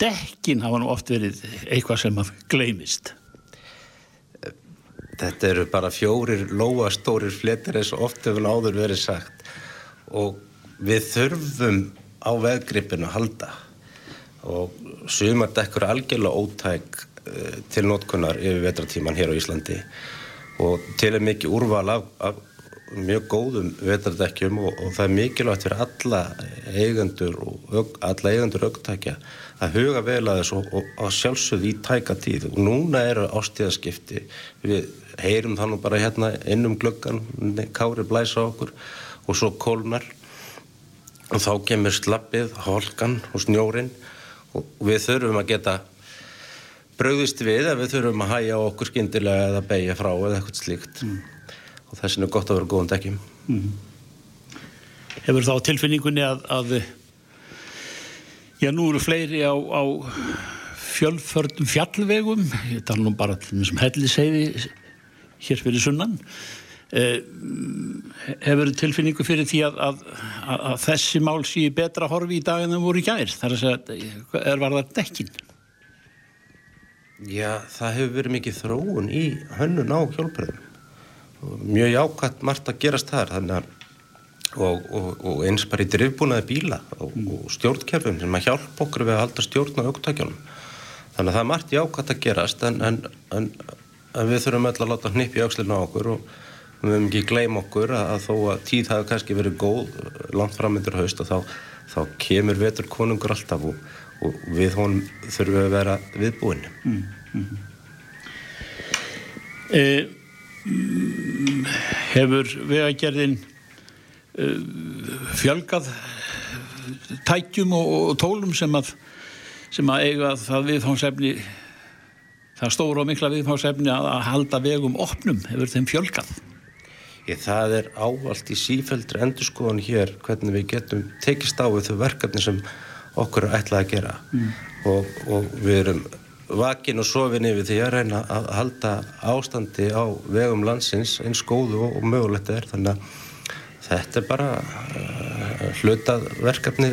Dekkin hafa nú oft verið eitthvað sem að gleymist. Þetta eru bara fjórir lóastórir fletir eins og oft hefur áður verið sagt. Og við þurfum á veðgripinu að halda. Og sumar dekkur algjörlega ótæk uh, til notkunnar yfir vetratíman hér á Íslandi. Og til er mikið úrval af, af mjög góðum vetardekkjum og, og það er mikilvægt fyrir alla eigendur og alla eigendur augtækja að huga vel að þessu og, og að sjálfsögðu í tæka tíð. Og núna eru ástíðaskipti við heyrum það nú bara hérna innum glöggan kári blæsa okkur og svo kólnar. Og þá kemur slappið, holkan og snjórin og við þurfum að geta bröðist við að við þurfum að hæja okkur skindilega eða beigja frá eða eitthvað slíkt. Mm. og þess vegna er gott að vera góðan dekkjum. Mm. Hefur þá tilfinningunni að, að já nú eru fleiri á, á fjölfördum fjallvegum. Ég tala nú bara til þessum helliseiði hér fyrir sunnan. Eh, hefur tilfinningu fyrir því að, að, að þessi mál sé betra horfi í dag en það voru í gær? Þar að segja er varðar dekkin? Já, það hefur verið mikið þróun í hönnun á hjálparðum. Mjög jákvæmt margt að gerast þar að, og, og, og eins bara í drifbúnaði bíla og, mm. og stjórnkerfum sem að hjálpa okkur við að halda stjórn á auktakjálum. þannig að það er margt jákvæmt að gerast en, en, en, en við þurfum öll að láta hnipp í aukslinu á okkur og við höfum ekki gleym okkur að, að þó að tíð hafi kannski verið góð langt framöndur haust og þá, þá kemur vetur konungur alltaf og, og við honum þurfum að vera viðbúin mm, mm. Eh, hefur vegagerðin eh, fjölgað tækjum og, og tólum sem að, sem að eiga það viðfánsefni það stóru og mikla viðfánsefni að, að halda vegum opnum hefur þeim fjölgað. Ég, það er ávalt í sífældri endurskoðan hér hvernig við getum tekist á við þau verkefni sem okkur er ætlað að gera. Mm. og, og við erum vakin og sofin yfir því að reyna að halda ástandi á vegum landsins eins góðu og mögulegt er. Þannig að þetta er bara uh, hlutað verkefni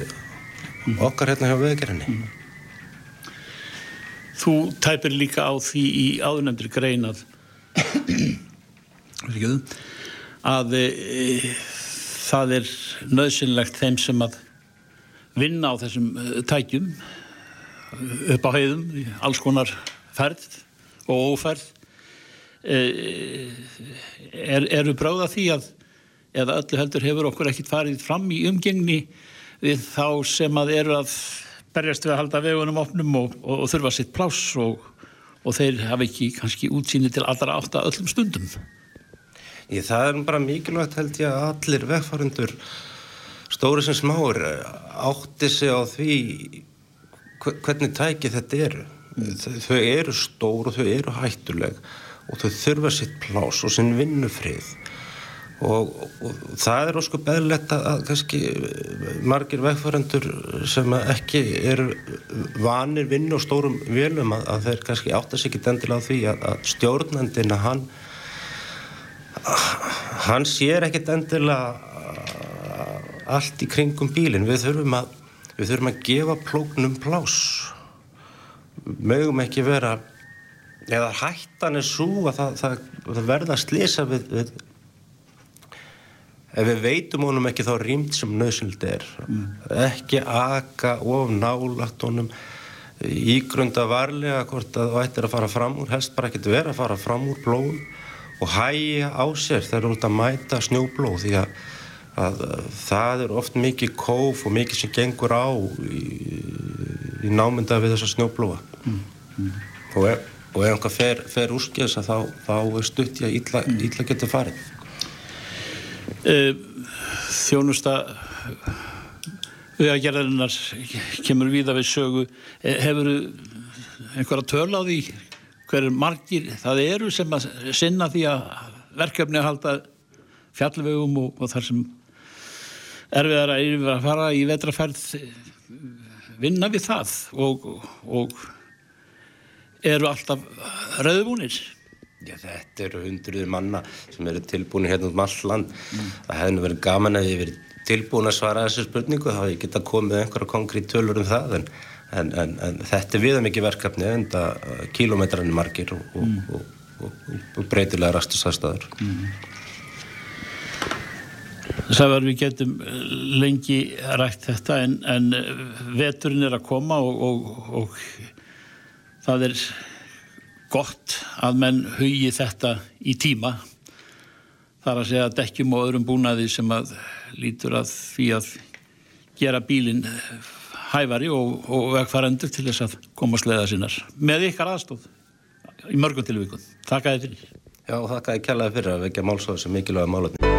okkar hérna hjá veðgerinni Þú tæpir líka á því í áðunemndri grein að að e, það er nöðsynlegt þeim sem að vinna á þessum e, tækjum upp á heiðum, alls konar ferð og óferð eh, er, eru bráða því að eða öllu heldur hefur okkur ekkit farið fram í umgengni við þá sem að eru að berjast við að halda vegunum opnum og, og, og þurfa sitt pláss og, og þeir hafa ekki kannski útsýni til allra átta öllum stundum Í það er bara mikilvægt held ég að allir vegfarendur stóri sem smáur átti sig á því hvernig tæki þetta eru mm. þau eru stór og þau eru hættuleg og þau þurfa sitt plás og sinn vinnufrið og, og það er ósku beðlegt að kannski margir vegfærandur sem ekki eru vanir vinn og stórum vilum að, að þeir kannski áttast ekki dendilega á því að, að stjórnandina hann hann sér ekkit endilega allt í kringum bílinn. Við þurfum að við þurfum að gefa plóknum plás mögum ekki vera eða hættan er svo að það, það, það verða að slisa við, við ef við veitum honum ekki þá rýmt sem nöðsynld er mm. ekki aka of nálagt honum ígrunda varlega hvort að það ættir að fara fram úr helst bara ekki vera að fara fram úr blóðum og hæja á sér þegar þú ert að mæta snjóblóð því að að það er oft mikið kóf og mikið sem gengur á í, í námynda við þessa snjóblóa mm. Mm. og ef, ef einhver fer, fer úrskjöðs þá, þá er stutt í að ítla, mm. ítla getur farið Þjónusta við að gerðarinnar kemur víða við sögu. Eh, hefur einhverja töl á því hverju margir það eru sem að sinna því að verkefni að halda fjallvegum og, og þar sem erfiðar að fara í vetraferð vinna við það og, og eru alltaf rauðbúnir Já, þetta eru hundruður manna sem eru tilbúinir hérna um all land mm. það hefði verið gaman að ég verið tilbúin að svara þessu spurningu þá ég geta komið einhverja konkrét tölur um það en, en, en, en þetta er viða mikið verkefni en það kilómetranir margir og, mm. og, og breytilega rastusastæður mm. Sævar við getum eh, lengi rætt þetta en, en eh, veturinn er að koma og, og, og það er gott að menn hugi þetta í tíma þar að segja dekkjum og öðrum búnaði sem að lítur að því að gera bílinn hæfari og, og vegfærandur til þess að koma sleiða sinnar með ykkar aðstóð í mörgum tilvíkun. Takk að þið fyrir. Já, þakka að ég kellaði fyrir að vekja málsóðu sem mikilvæga málöfni.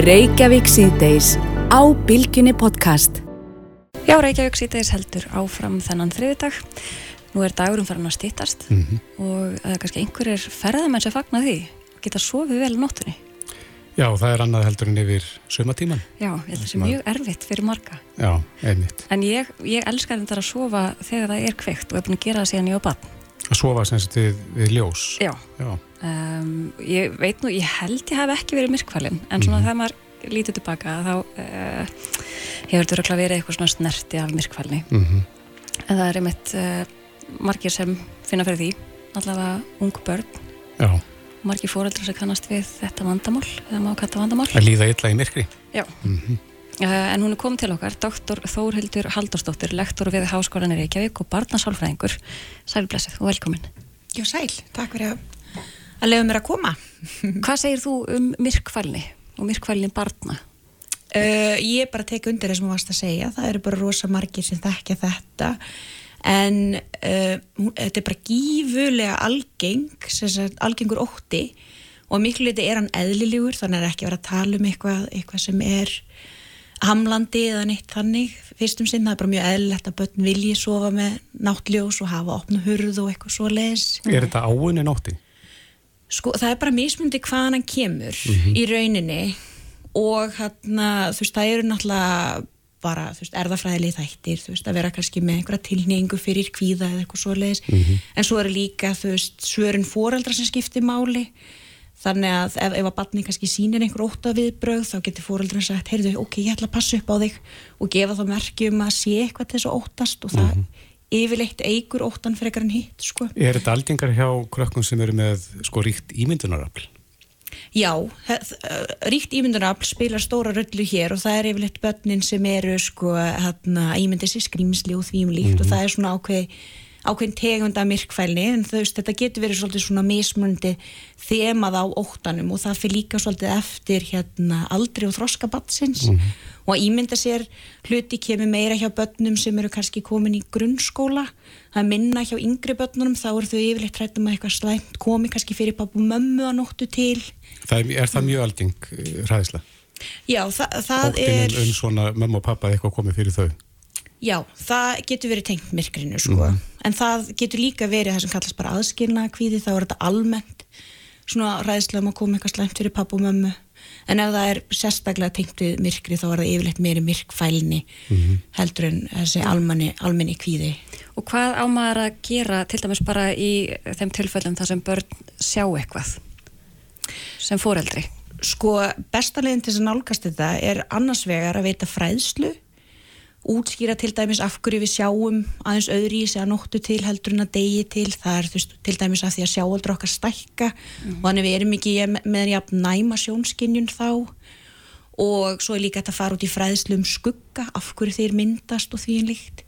Reykjavík síðdeis á Bilginni podcast. Já, Reykjavík síðdeis heldur áfram þennan þriðdag. Nú er dagurum farin að stýttast mm -hmm. og það er kannski einhverjir ferðamenn sem fagnar því. Geta sofið vel nóttunni. Já, það er annað heldur en yfir sömatíman. Já, það er mjög erfitt fyrir marga. Já, einmitt. En ég, ég elskar þetta að sofa þegar það er kveikt og er búin að gera það síðan á bann. Að sofa semst við, við ljós? Já. Já. Um, ég veit nú, ég held ég hef ekki verið myrkvalinn, en svona mm. þegar maður lítið tilbaka þá uh, hefur þetta verið eitthvað svona snerti af myrkvalni mm -hmm. en það er einmitt uh, margir sem finna fyrir því allavega ung börn Já. margir fóreldrar sem kannast við þetta vandamál eða má kalla vandamál að líða illa í myrkri Já, mm -hmm. Uh, en hún er komið til okkar, doktor Þórhildur Haldarsdóttir, lektor við Háskólan í Reykjavík og barnasálfræðingur. Sælblessið og velkomin. Já, sæl. Takk fyrir að, að lefa mér að koma. Hvað segir þú um myrkfælni og myrkfælni barna? Uh, ég er bara að teka undir það sem þú varst að segja. Það eru bara rosa margir sem þekkja þetta. En uh, þetta er bara gífulega algeng, sagt, algengur ótti og miklu liti er hann eðlilegur, þannig að ekki vera að tala um eitthvað, eitthvað sem er hamlandi eða neitt þannig fyrstum sinn, það er bara mjög eðlilegt að börn vilji sofa með náttljós og hafa opnu hurð og eitthvað svo les Er þetta áinni nótti? Sko, það er bara mismundi hvaðan hann kemur mm -hmm. í rauninni og hérna, þú veist, það eru náttúrulega bara, þú veist, erðafræðilegi þættir þú veist, að vera kannski með einhverja tilningu fyrir kvíða eða eitthvað svo les mm -hmm. en svo eru líka, þú veist, svörun foreldra sem skiptir máli Þannig að ef, ef að batni kannski sínir einhver óta viðbröð þá getur fóröldurinn sagt, heyrðu, ok, ég ætla að passa upp á þig og gefa þá merkjum að sé eitthvað þess að ótast og það mm -hmm. yfirleitt eigur ótan fyrir en hitt, sko. Er þetta aldingar hjá krökkum sem eru með, sko, ríkt ímyndunarafl? Já, ríkt ímyndunarafl spilar stóra röllu hér og það er yfirleitt börnin sem eru, sko, hérna, ímyndið sér skrýmsli og þvíumlíkt mm -hmm. og það er svona ákveði ákveðin tegunda myrkfælni en þú veist þetta getur verið svolítið svona mismundi þemað á óttanum og það fyrir líka svolítið eftir hérna aldri og þroska batsins mm -hmm. og að ímynda sér hluti kemur meira hjá börnum sem eru kannski komin í grunnskóla það er minna hjá yngri börnunum þá eru þau yfirleitt hrættum að eitthvað slæmt komi kannski fyrir pappu mömmu að nóttu til það er, er það mjög alding ræðislega? Já, það, það er Óttinum um svona mömmu og pappa eitthvað komið fyrir þau Já, það getur verið tengt myrkrinu sko, mm. en það getur líka verið það sem kallast bara aðskilna kvíði, þá er þetta almennt svona ræðslega um að koma eitthvað slæmt fyrir papp og mömmu, en ef það er sérstaklega tengt við myrkri þá er það yfirleitt meiri myrkfælni mm. heldur en þessi almenni, almenni kvíði. Og hvað ámaður að gera til dæmis bara í þeim tilfellum þar sem börn sjá eitthvað sem fóreldri? Sko, bestaleginn til þess að nálgast þetta er annars vegar að veita fræðslu útskýra til dæmis af hverju við sjáum aðeins öðri í sig að nóttu til heldur en að degi til, það er veist, til dæmis af því að sjáaldur okkar stækka mm. og þannig við erum ekki með jafn næma sjónskinjun þá og svo er líka þetta að fara út í fræðslu um skugga af hverju þeir myndast og því en líkt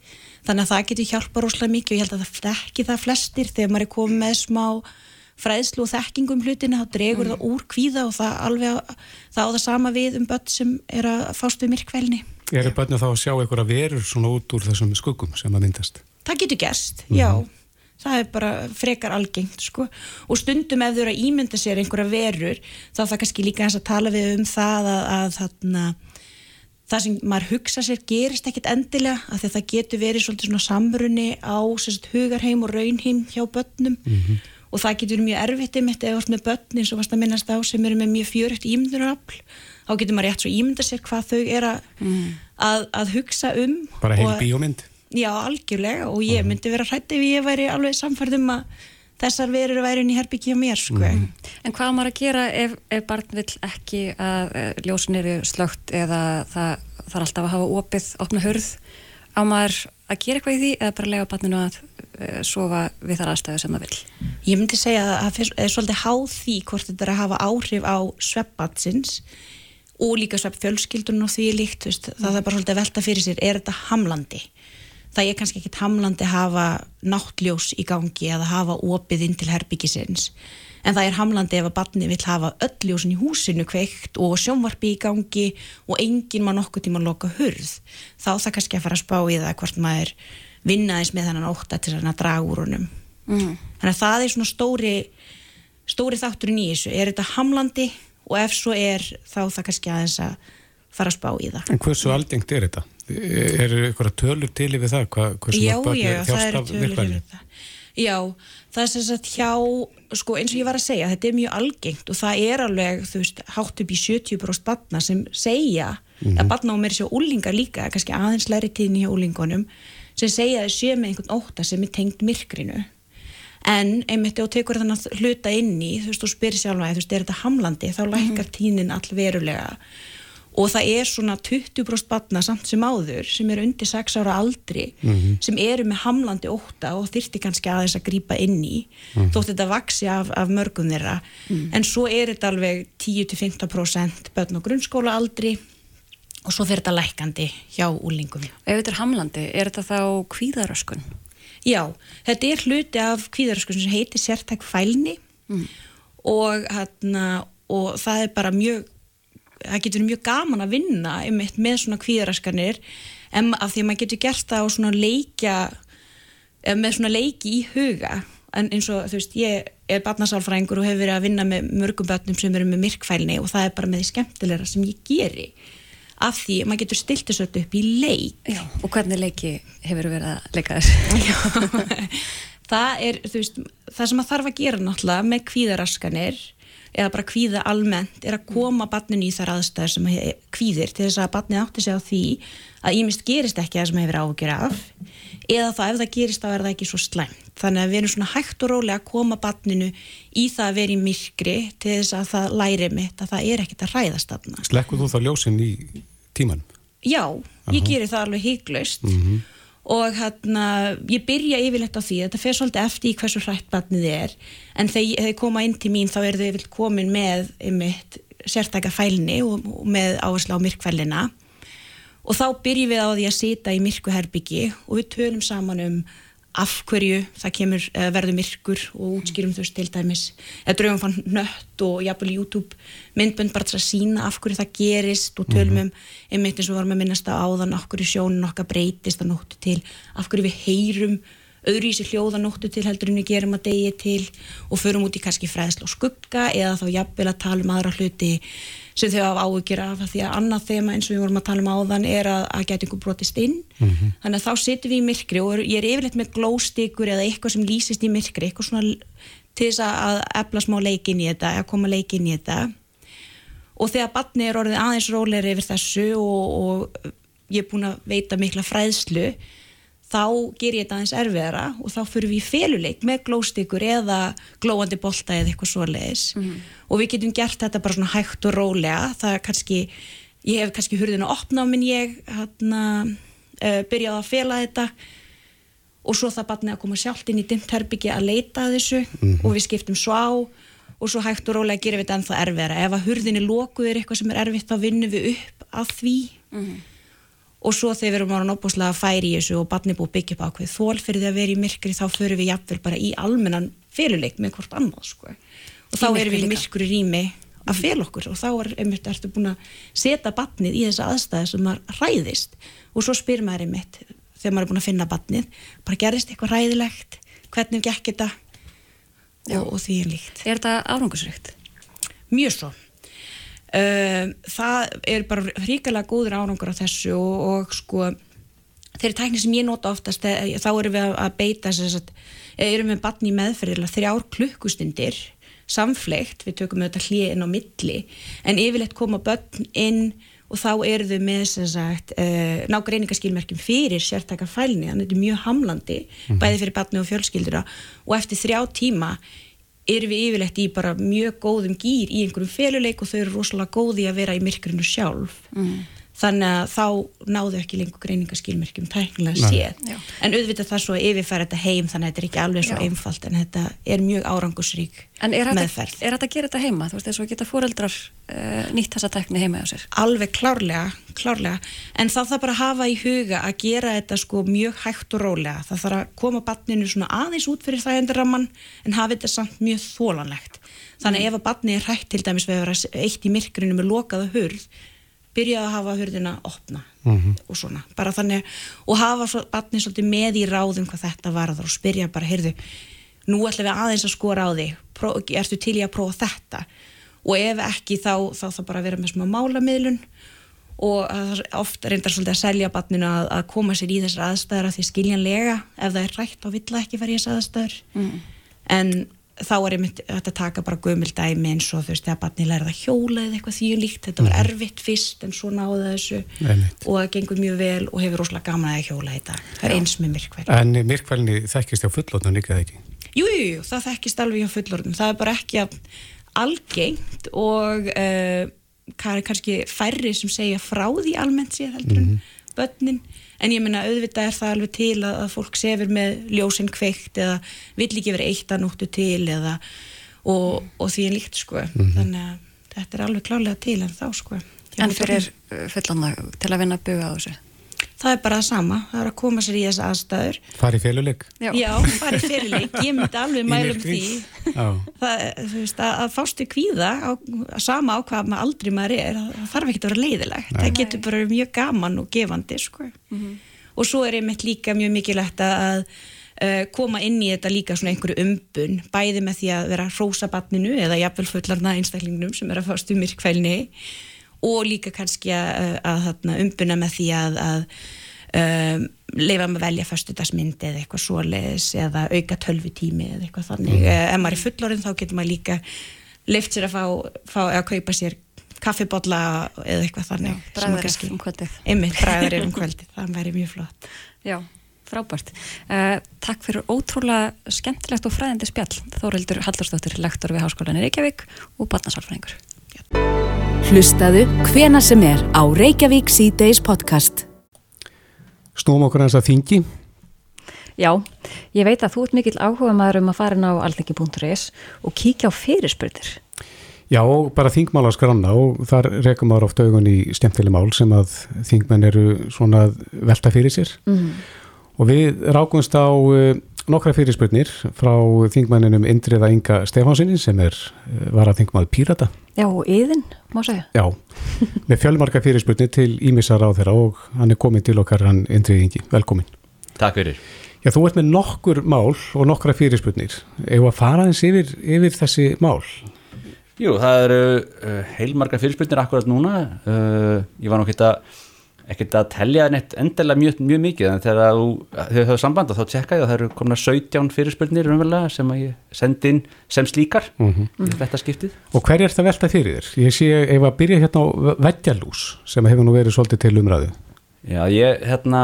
þannig að það getur hjálpa rosalega mikið og ég held að það ekki það flestir þegar maður er komið með smá fræðslu og þekkingum hlutina þá dregur mm. það úr kvíða og það alveg það á það sama við um börn sem er að fást við myrkvælni Er það börnum þá að sjá einhverja verur svona út úr þessum skuggum sem að myndast? Það getur gerst, mm já. Það er bara frekar algengt, sko. Og stundum ef þú eru að ímynda sér einhverja verur, þá það kannski líka eins að tala við um það að, að þarna, það sem maður hugsa sér gerist ekkit endilega, af því að það getur verið svona samrunni á sérst, hugarheim og raunheim hjá börnum mm -hmm. og það getur mjög erfitt um þetta eða með börnin sem varst að minnast á sem eru með mjög fjörugt ímyndunarafl þá getur maður rétt svo ímynda sér hvað þau er að, mm. að, að hugsa um bara heil bíómynd já, algjörlega og ég mhm. myndi vera hrætt ef ég væri alveg samfærðum að þessar verður væri inn í herbyggja mér sko. mm. En hvað maður að gera ef, ef barn vil ekki að eh, ljósin eru slögt eða það þarf alltaf að hafa opið, opna hörð á maður að gera eitthvað í því eða bara lega barninu að uh, sofa við þar aðstæðu sem það vil? Ég myndi segja að það er svolítið háð því hvort þetta er að hafa áhrif á sveppatsins og líka svepp fjölskyldun og því líkt veist, mm. það er bara svolítið að velta fyrir sér er þetta hamlandi það er kannski ekkit hamlandi að hafa náttljós í gangi eða hafa opið inn til herbyggisins en það er hamlandi ef að barni vil hafa öll ljósin í húsinu kveikt og sjónvarpi í gangi og enginn maður nokkuð tíma loka hurð. Þá það kannski að fara að spá í það hvort maður vinnaðis með þannan óta til þannig að draga úr honum. Mm. þannig að það er svona stóri stóri þátturinn í þessu. Er þetta hamlandi og ef svo er þá það kannski aðeins að fara að spá í það. En hversu aldengt er þetta? Er eitthvað tölur til yfir það? Hva, já, já, það eru tölur yfir það. Já, það er sem sagt hjá, sko eins og ég var að segja, þetta er mjög algengt og það er alveg, þú veist, hátt upp í 70% batna sem segja, mm -hmm. að batna á mér séu úlingar líka, kannski aðeins læri tíðni hjá úlingunum, sem segja að séu með einhvern óta sem er tengt myrkrinu en einmitt þú tekur þannig að hluta inn í þú veist og spyrir sjálfa þú veist er þetta hamlandi þá lækkar mm -hmm. tínin all verulega og það er svona 20% batna samt sem áður sem eru undir 6 ára aldri mm -hmm. sem eru með hamlandi óta og þyrti kannski aðeins að grýpa inn í mm -hmm. þótt þetta vaksi af, af mörgum þeirra mhm. en svo er þetta alveg 10-15% börn á grunnskóla aldri og svo fyrir þetta lækandi hjá úlingum. Ef þetta er hamlandi, er þetta þá kvíðaröskun? Já, þetta er hluti af kvíðaröskun sem heitir sértæk fælni mm. og, hérna, og það er bara mjög, það getur mjög gaman að vinna með, með svona kvíðaröskanir en af því að maður getur gert það á svona leikja, með svona leiki í huga. En eins og þú veist, ég er barnasálfræðingur og hefur verið að vinna með mörgum börnum sem eru með myrkfælni og það er bara með því skemmtilegra sem ég geri. Af því að maður getur stilt þessu upp í leik. Já, og hvernig leiki hefur verið að leika þessu? það er, þú veist, það sem maður þarf að gera náttúrulega með kvíðaraskanir eða bara kvíða almennt er að koma barninu í þar aðstæðar sem kvíðir til þess að barnið átti sig á því að ímist gerist ekki það sem hefur ágjör af eða þá ef það gerist þá er það ekki svo slæmt þannig að við erum svona hægt og rólega að koma barninu í það að vera í myrkri til þess að það læri mitt að það er ekkit að ræðast þarna Slekkuð þú þá ljósinn í tíman? Já, ég gerir það alveg hygglaust mm -hmm. Og hérna ég byrja yfirlegt á því þetta fer svolítið eftir í hversu hrætt barnið er en þegar þið koma inn til mín þá er þau komin með sértæka fælni og, og með áherslu á myrkfælina og þá byrjum við á því að sita í myrkuherbyggi og við tölum saman um af hverju það kemur, verður myrkur og útskýrum veist til dæmis eða draugum fann nött og jafnvel YouTube myndbönd bara til að sína af hverju það gerist og tölum mhm. um einmitt eins og varum að minnast á áðan af hverju sjónin okkar breytist að nóttu til af hverju við heyrum öðru í sig hljóðanóttu til heldur en við gerum að degi til og förum út í kannski fræðslu og skugga eða þá jafnvel að tala um aðra hluti sem þau hafa áhugir af því að annað þema eins og við vorum að tala um áðan er að, að geta einhver brotist inn mm -hmm. þannig að þá sittum við í myrkri og ég er yfirleitt með glóstikur eða eitthvað sem lýsist í myrkri eitthvað svona til þess að efla smá leikin í þetta, að koma leikin í þetta og þegar barni er orðið aðeins róleiri yfir þessu og, og ég er búin að veita mikla fræðslu þá ger ég þetta aðeins erfiðara og þá fyrir við í féluleik með glóstikur eða glóandi bolta eða eitthvað svo leiðis mm -hmm. og við getum gert þetta bara svona hægt og rólega. Það er kannski, ég hef kannski hurðin að opna á minn ég hérna uh, byrjaði að fela þetta. Og svo það batnið að koma sjálft inn í dimt herbyggi að leita að þessu mm -hmm. og við skiptum svo á. Og svo hægt og rólega gerum við þetta ennþá erfiðara. Ef að hurðin er lókuður eitthvað sem er erfitt þá vinnum við upp að því. Mm -hmm og svo þegar við erum ára náttúrulega að færi í þessu og barni búið byggja upp ákveð þól fyrir því að vera í myrkri þá fyrir við jafnvel bara í almennan fyrirleik með hvort annað sko. og þá erum við í myrkri rými að fel okkur. Og þá er einmitt ertu búin að setja barnið í þessa aðstæði sem maður ræðist og svo spyr maður einmitt þegar maður er búin að finna barnið bara gerist eitthvað ræðilegt hvernig gekk þetta? Og, og því er líkt. Er þetta árangusrygt? Mjög svo Um, það er bara hríkala góður árangur á þessu og, og sko þeirri tækni sem ég nota oftast þá erum við að beita sagt, erum við bann í meðferðilega þrjár klukkustundir samflegt, við tökum auðvitað hlið inn á milli en yfirleitt koma börn inn og þá eru þau með sagt, uh, ná greiningaskilmerkjum fyrir sértaka fælni, þannig að þetta er mjög hamlandi mm -hmm. bæði fyrir barni og fjölskyldura og eftir þrjá tíma erum við yfirlegt í bara mjög góðum gýr í einhverjum feluleik og þau eru rosalega góði að vera í myrkrinu sjálf mm. Þannig að þá náðu ekki lengur greiningaskilmerkjum tæknilega séð en auðvitað það svo að yfirfæra þetta heim þannig að þetta er ekki alveg svo Já. einfalt en þetta er mjög árangusrík meðferð Er þetta að gera þetta heima? Þú veist þess að geta fóreldrar uh, nýtt þessa tækni heima á sér? Alveg klárlega, klárlega en þá það bara hafa í huga að gera þetta sko mjög hægt og rólega það þarf að koma barninu svona aðeins út fyrir það endur en hafa þetta samt mjög þólanlegt þannig mm. ef að barni er hægt til dæmis við að vera eitt í myrkrinu með lokaða hurð byrjaði að hafa hurðina að opna mm -hmm. og svona, bara þannig og hafa barni svolítið með í ráðum hvað þetta varður og spyrja bara, heyrðu nú ætlum við aðeins að skora á því ertu til í að prófa þetta? Og ef ekki þá þá það bara vera með smá málamiðlun og ofta reyndar svolítið að selja barninu að, að koma sér í þessar aðstæðar að því skiljanlega. Ef það er rætt þá vill ekki fara í þessar aðstæður. Mm. en þá er einmitt að taka bara gömildæmi eins og þú veist þegar barni lærið að hjóla eða eitthvað því um líkt, þetta var mhm. erfitt fyrst en svo náðu þessu Einmitt. og það gengur mjög vel og hefur rosalega gaman að hjóla þetta það er eins með myrkvæl En myrkvælni þekkist á fullotna líka þegar ekki? Jújú, jú, það þekkist alveg á fullorðum, það er bara ekki algengt og uh, kannski færri sem segja frá því almennt séð heldur en mm -hmm. börnin, en ég menna auðvitað er það alveg til að, að fólk sefir með ljósinn kveikt eða vill ekki vera eitt að nóttu til eða og, og því en líkt sko, mm -hmm. þannig að þetta er alveg klálega til en þá sko En fyrir uh, fullanna til að vinna að buga á þessu? Það er bara það sama, það er að koma sér í þessa aðstæður. Fari féluleik? Já, Já fari féluleik, ég myndi alveg mælum því. Það, þú veist, að, að fástu kvíða, á, sama á hvað maður aldrei maður er, það þarf ekki að vera leiðilegt. Nei. Það getur bara mjög gaman og gefandi, sko. Mm -hmm. Og svo er einmitt líka mjög mikilvægt að uh, koma inn í þetta líka svona einhverju umbun, bæði með því að vera hrósabatninu eða jafnvel fullarna einstaklingnum sem er að fástu myrkvælni og líka kannski að, að, að umbuna með því að, að um, leifa með velja fyrstudagsmynd eða eitthvað svoleiðis eða auka tölvutími eða eitthvað þannig. Mm. ef maður er fullorinn þá getur maður líka leift sér að fá, fá að kaupa sér kaffibotla eða eitthvað þannig bræður um kvöldið. Einmitt, bræður um kvöldið, það væri mjög flott. Já, frábært. Uh, Takk fyrir ótrúlega skemmtilegt og fræðandi spjall Þórildur Hallarsdóttir, lektor við Háskólan í Reykjavík og barnasálfræðingur Hlustaðu hvena sem er á Reykjavík C-Days podcast. Snúum okkur eins að þingi. Já, ég veit að þú ert mikill áhuga maður um að fara inn á alþengi.is og kíkja á fyrirspurðir. Já, bara þingmála skranna og þar rekum maður oft augun í stjæmtileg mál sem að þingmenn eru svona velta fyrir sér. Mm. Og við rákumst á eh, nokkra fyrirspurnir frá þingmenninum Indriða Inga Stefánsinni sem er eh, var að þingmaður Pírata. Já, og yðin, má segja. Já, með fjölmarka fyrirspurnir til Ímissar á þeirra og hann er komin til okkar, hann Indriði Ingi. Velkomin. Takk fyrir. Já, þú ert með nokkur mál og nokkra fyrirspurnir. Eða að fara eins yfir, yfir þessi mál? Jú, það eru uh, heilmarka fyrirspurnir akkurat núna. Uh, ég var nokkið að ekkert að tellja neitt endilega mjög, mjög mikið en þegar þú hefur samband þá tjekka ég að það eru komin að 17 fyrirspilnir sem að ég sendi inn sem slíkar mm -hmm. þetta skiptið Og hver er þetta velta fyrir þér? Ég sé ef að byrja hérna á vettjalús sem hefur nú verið svolítið til umræðu Já, ég hérna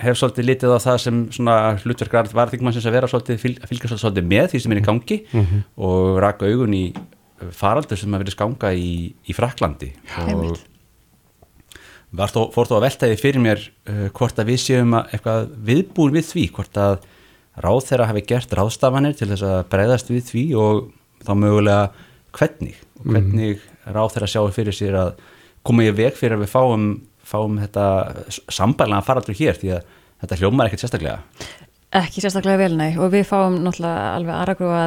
hef svolítið litið á það sem svona hlutverkar varðingmannsins að vera svolítið fylg, fylgja svolítið með því sem er í gangi mm -hmm. og raka augun í faraldur sem að verið skanga í, í Fraklandi og Þó, fór þó að veltaði fyrir mér uh, hvort að við séum að eitthvað viðbúin við því, hvort að ráð þeirra hafi gert ráðstafanir til þess að breyðast við því og þá mögulega hvernig, og mhm. hvernig mm. ráð þeirra sjáu fyrir sér að koma í veg fyrir að við fáum, fáum þetta sambælega faraldur hér því að þetta hljómar ekkert sérstaklega. Ekki sérstaklega vel, nei, og við fáum náttúrulega alveg aðragrúa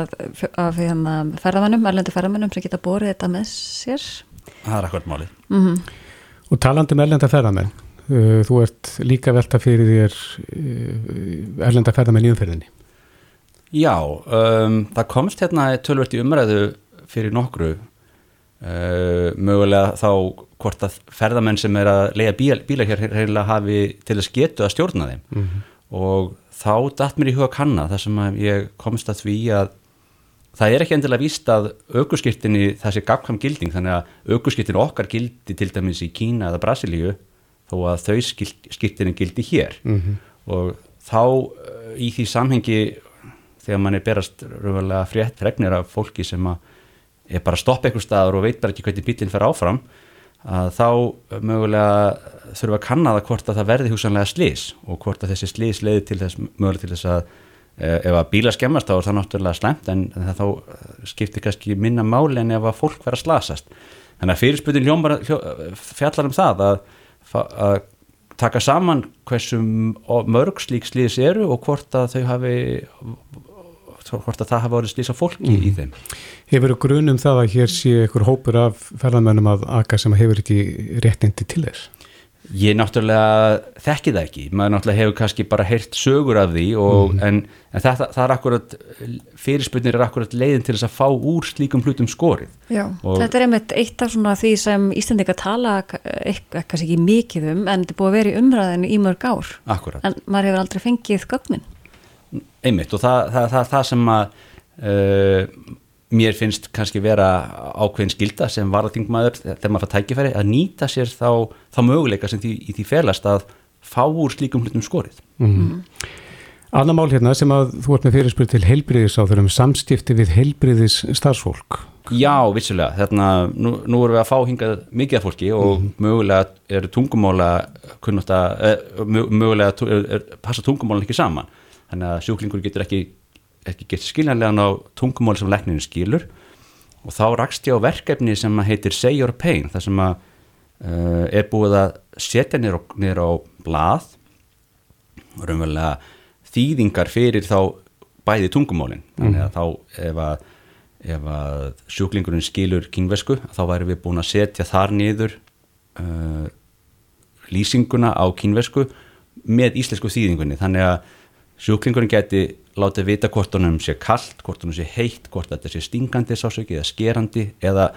af hérna, ferðamennum, erlendi ferðamennum sem geta borið þetta með sér. Það er akkurat málið. Mm -hmm. Og talandum erlenda ferðamenn, uh, þú ert líka velta fyrir þér uh, erlenda ferðamenn í umferðinni. Já, um, það komst hérna tölvört í umræðu fyrir nokkru, uh, mögulega þá hvort að ferðamenn sem er að lega bíla, bíla hér reynilega hafi til að sketu að stjórna þeim mm -hmm. og þá dætt mér í huga kanna þar sem ég komst að því að það er ekki endilega víst að aukurskiptinni það sé gafkvæm gilding þannig að aukurskiptinni okkar gildi til dæmis í Kína eða Brasilíu þó að þau skiptinni gildi hér mm -hmm. og þá eh, í því samhengi þegar mann er berast röfulega frétt fregnir af fólki sem að er bara að stoppa einhver staður og veit bara ekki hvernig bílinn fer áfram að þá mögulega þurfa að kanna það hvort að það verði húsanlega slís og hvort að þessi slís leiði til þess mögulega til þess að Eh, ef að bíla skemmast þá er það náttúrulega slemt en það þá eh, skiptir kannski minna máli en ef að fólk verða slasast þannig að fyrirspöldin fjallar um það að, að taka saman hversum mörg slík slíðis eru og hvort að þau hafi hvort að það hafi verið slísa fólki mm. í þeim Hefur grunum það að hér sé ykkur hópur af ferðarmennum að aka sem hefur ekki réttindi til þess? Ég náttúrulega þekki það ekki, maður náttúrulega hefur kannski bara heyrt sögur af því og, mm. en, en það, það er akkurat, fyrirspunnir er akkurat leiðin til þess að fá úr slíkum hlutum skorið. Já, og þetta er einmitt eitt af svona því sem Íslandika tala eitthvað kannski ekki mikið um en þetta er búið að vera í umræðinu í mörg ár. Akkurat. En maður hefur aldrei fengið gögnin. Einmitt og það er það, það, það sem að uh, mér finnst kannski vera ákveðin skilda sem varðingmaður þegar maður fær tækifæri að nýta sér þá, þá möguleika sem því, í því felast að fá úr slíkum hlutum skorið. Mm -hmm. Anna mál hérna sem að þú ert með fyrirspil til þeirrum samstifti við heilbriðis starfsfólk. Já, vissulega. Þarna, nú, nú erum við að fá hingað mikið af fólki og mm -hmm. mögulega eru tungumóla kunnáta, eh, mögulega er, er, passa tungumólan ekki saman. Þannig að sjúklingur getur ekki ekki gett skiljanlegan á tungumóli sem lekninu skilur. Og þá rakst ég á verkefni sem heitir Say Your Pain þar sem að uh, er búið að setja nýr á, á blað raunverulega þýðingar fyrir þá bæði tungumólin þannig að þá ef að, ef að sjúklingurinn skilur kingvesku þá væri við búin að setja þar niður uh, lýsinguna á kínvesku með íslensku þýðingunni. Þannig að sjúklingurinn geti látið vita hvort honum sé kallt, hvort honum sé heitt hvort þetta sé stingandi sásöki eða skerandi eða,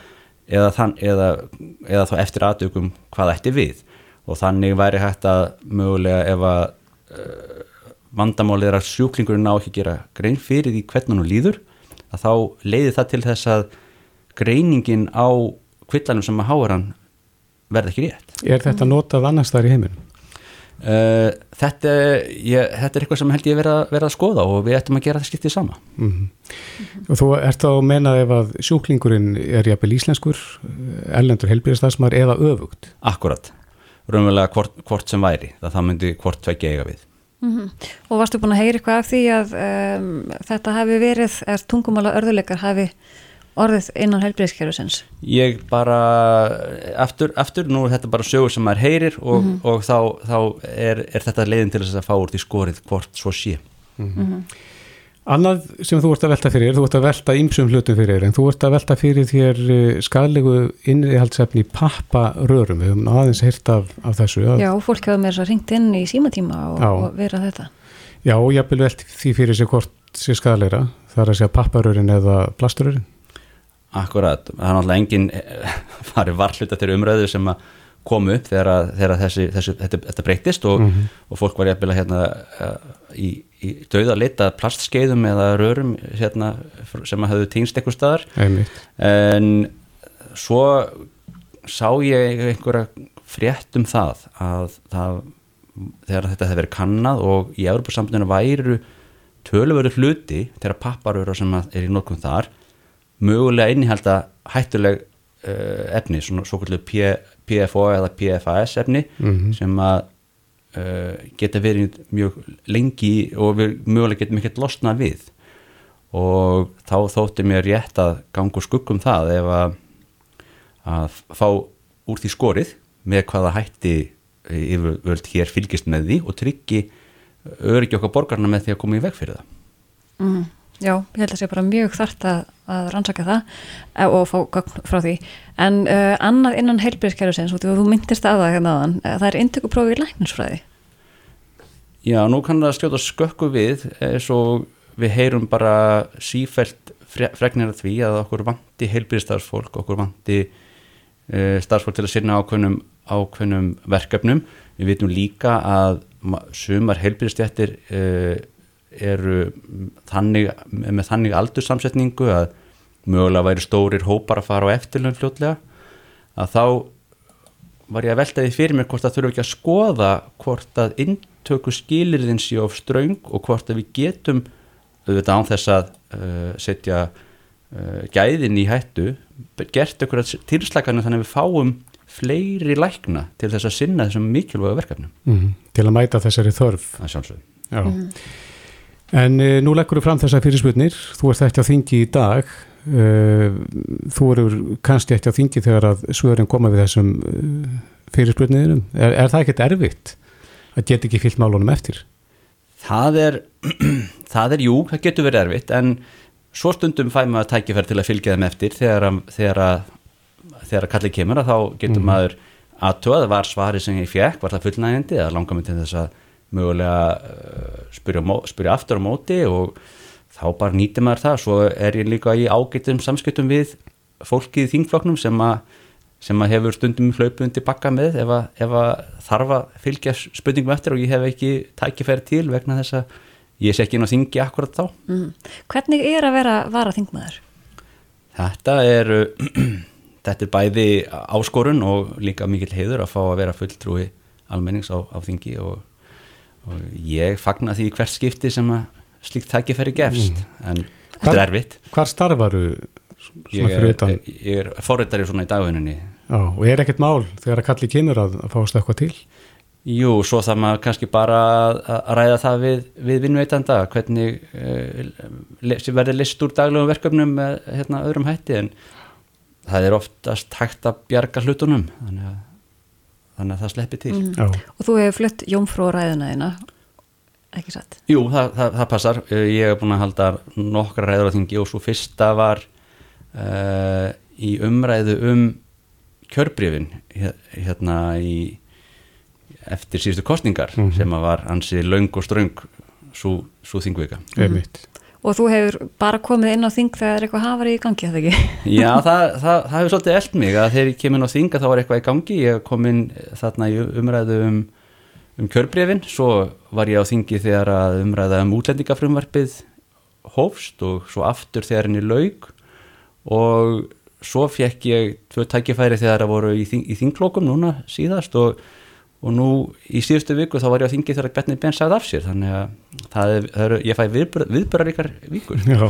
eða, þann, eða, eða þá eftir aðdökum hvað ætti við og þannig væri hægt að mögulega ef að uh, vandamálið er að sjúklingurinn ná ekki gera grein fyrir því hvernig hann líður að þá leiði það til þess að greiningin á kvillanum sem að háa hann verði ekki rétt. Er þetta notað annars þar í heiminum? Uh, þetta, ég, þetta er eitthvað sem held ég verið að, verið að skoða og við ættum að gera það skiptið sama mm -hmm. Og þú ert að menna ef að sjúklingurinn er jafnvel íslenskur ellendur helbíðastafsmar eða öfugt Akkurat, raunverulega hvort, hvort sem væri það það myndi hvort tvekja eiga við mm -hmm. Og varstu búin að heyra eitthvað af því að um, þetta hafi verið, er tungumála örðuleikar hafi orðið innan helbriðskerfusins? Ég bara, aftur, aftur, nú er þetta bara sögur sem maður heyrir og, mm -hmm. og þá, þá er, er þetta leiðin til þess að fá úr því skorið hvort svo sé. Mm -hmm. Annað sem þú ert að velta fyrir, þú ert að velta ýmsum hlutum fyrir, en þú ert að velta fyrir þér skadlegu innrihaldsefni papparörum, við höfum aðeins heyrt af, af þessu. Að... Já, fólk hefur með þess að ringt inn í símatíma og, og vera þetta. Já, og ég vil velta því fyrir sig hvort sé skadleira, það er að segja papparörin eða plasturörin. Akkurat, það er náttúrulega enginn farið varhluta til umröðu sem að komu upp þegar, að, þegar að þessi, þessi, þetta, þetta breytist og, mm -hmm. og fólk var jæfnilega hérna í, í dauða lita plastskeiðum eða rörum hérna sem að hafðu týnst eitthvað staðar en svo sá ég einhverja frétt um það að það, þegar þetta hefði verið kannad og í Európa-sambundinu væru töluveru hluti þegar papparöru sem er í nokkuð þar mögulega innihalda hættuleg uh, efni, svona svo kvöldu PFO eða PFAS efni mm -hmm. sem að uh, geta verið mjög lengi og við mögulega getum ekkert losna við og þá þótti mér rétt að ganga skuggum það ef að, að fá úr því skorið með hvaða hætti yfirvöld hér fylgist með því og tryggi öryggi okkar borgarna með því að koma í veg fyrir það. Mm. Já, ég held að það sé bara mjög þart að, að rannsaka það eh, og fá gögn frá því. En uh, annað innan heilbyrðskerfisins, og þú myndist að það hérna aðan, það er intökuprófi í læknisfræði. Já, nú kann það skjóta skökku við eins og við heyrum bara sífælt fregnir af því að okkur vanti heilbyrðstarfsfólk, okkur vanti uh, starfsfólk til að sinna ákveðnum, ákveðnum verkefnum. Við vitum líka að sumar heilbyrðstjættir uh, eru þannig, með þannig aldursamsetningu að mögulega væri stórir hópar að fara á eftirlun fljótlega að þá var ég að velta því fyrir mér hvort það þurfu ekki að skoða hvort að intöku skilirðin sé of ströng og hvort að við getum auðvitað án þess að uh, setja uh, gæðin í hættu gert okkur að tilslaganum þannig að við fáum fleiri lækna til þess að sinna þessum mikilvæga verkefnum mm -hmm. Til að mæta þessari þörf Það sjálfsög Já mm -hmm. En e, nú leggur þú fram þessa fyrirsputnir, þú ert ekki á þingi í dag, e, þú eru kannski ekki á þingi þegar að svörin koma við þessum e, fyrirsputniðinum. Er, er það ekkert erfitt að geta ekki fyllt málunum eftir? Það er, það er, jú, það getur verið erfitt, en svo stundum fæ maður tækifær til að fylgja þeim eftir þegar að, þegar að, þegar að kallið kemur að þá getur mm. maður aðtöða, var svari sem ég fekk, var það fullnægindi eða langar mig til þess að mögulega uh, spyrja, spyrja aftur á móti og þá bara nýtir maður það svo er ég líka í ágættum samskiptum við fólkið í þingfloknum sem að sem að hefur stundum hlaupið undir bakka með ef að, ef að þarf að fylgja spurningum eftir og ég hef ekki tækifæri til vegna þess að ég sé ekki inn á þingi akkurat þá. Mm. Hvernig er að vera vara þingmaður? Þetta er þetta er bæði áskorun og líka mikil heiður að fá að vera fulltrúi almennings á, á þingi og og ég fagnar því hvert skipti sem að slíkt tækifæri gefst mm. en þetta er erfitt Hvar starfaru? Ég er, forrættari svona í dagvinninni Og er ekkert mál þegar að kalli kynur að, að fást eitthvað til? Jú, svo það maður kannski bara að ræða það við, við vinnveitanda hvernig uh, verður list úr daglegum verkefnum með hérna, öðrum hætti en það er oftast hægt að bjarga hlutunum þannig að þannig að það sleppi til mm. Og þú hefur flutt jómfrú ræðina þína ekki satt? Jú, það, það, það passar ég hef búin að halda nokkra ræður á þingi og svo fyrsta var uh, í umræðu um kjörbrifin hérna í eftir síðustu kostningar mm -hmm. sem að var ansi laung og ströng svo, svo þingvika mm. Og þú hefur bara komið inn á þing þegar eitthvað hafar í gangi, eða ekki? Já, það, það, það hefur svolítið eld mig að þegar ég kem inn á þinga þá var eitthvað í gangi. Ég kom inn þarna í umræðu um, um kjörbrifin svo var ég á þingi þegar að umræða um útlendingafrumvarpið hófst og svo aftur þegar henni laug og svo fekk ég tvö tækifæri þegar það voru í, þing, í þinglókum núna síðast. Og, og nú í síðustu viku þá var ég á þingi þegar Bjarni Ben sagði af sér. Þannig að það er, það er, ég fæ viðböraríkar vikur Já,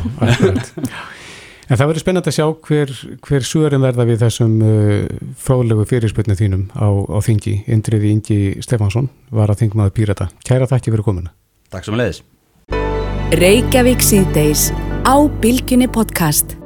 En það verður spennand að sjá hver, hver suðurinn verða við þessum uh, fróðlegu fyrirspötni þínum á, á þingi Indriði Ingi Stefansson var að þingmaður Pírata. Kæra þakki fyrir komuna. Takk sem leiðis. Reykjavík síðdeis á Bilginni podcast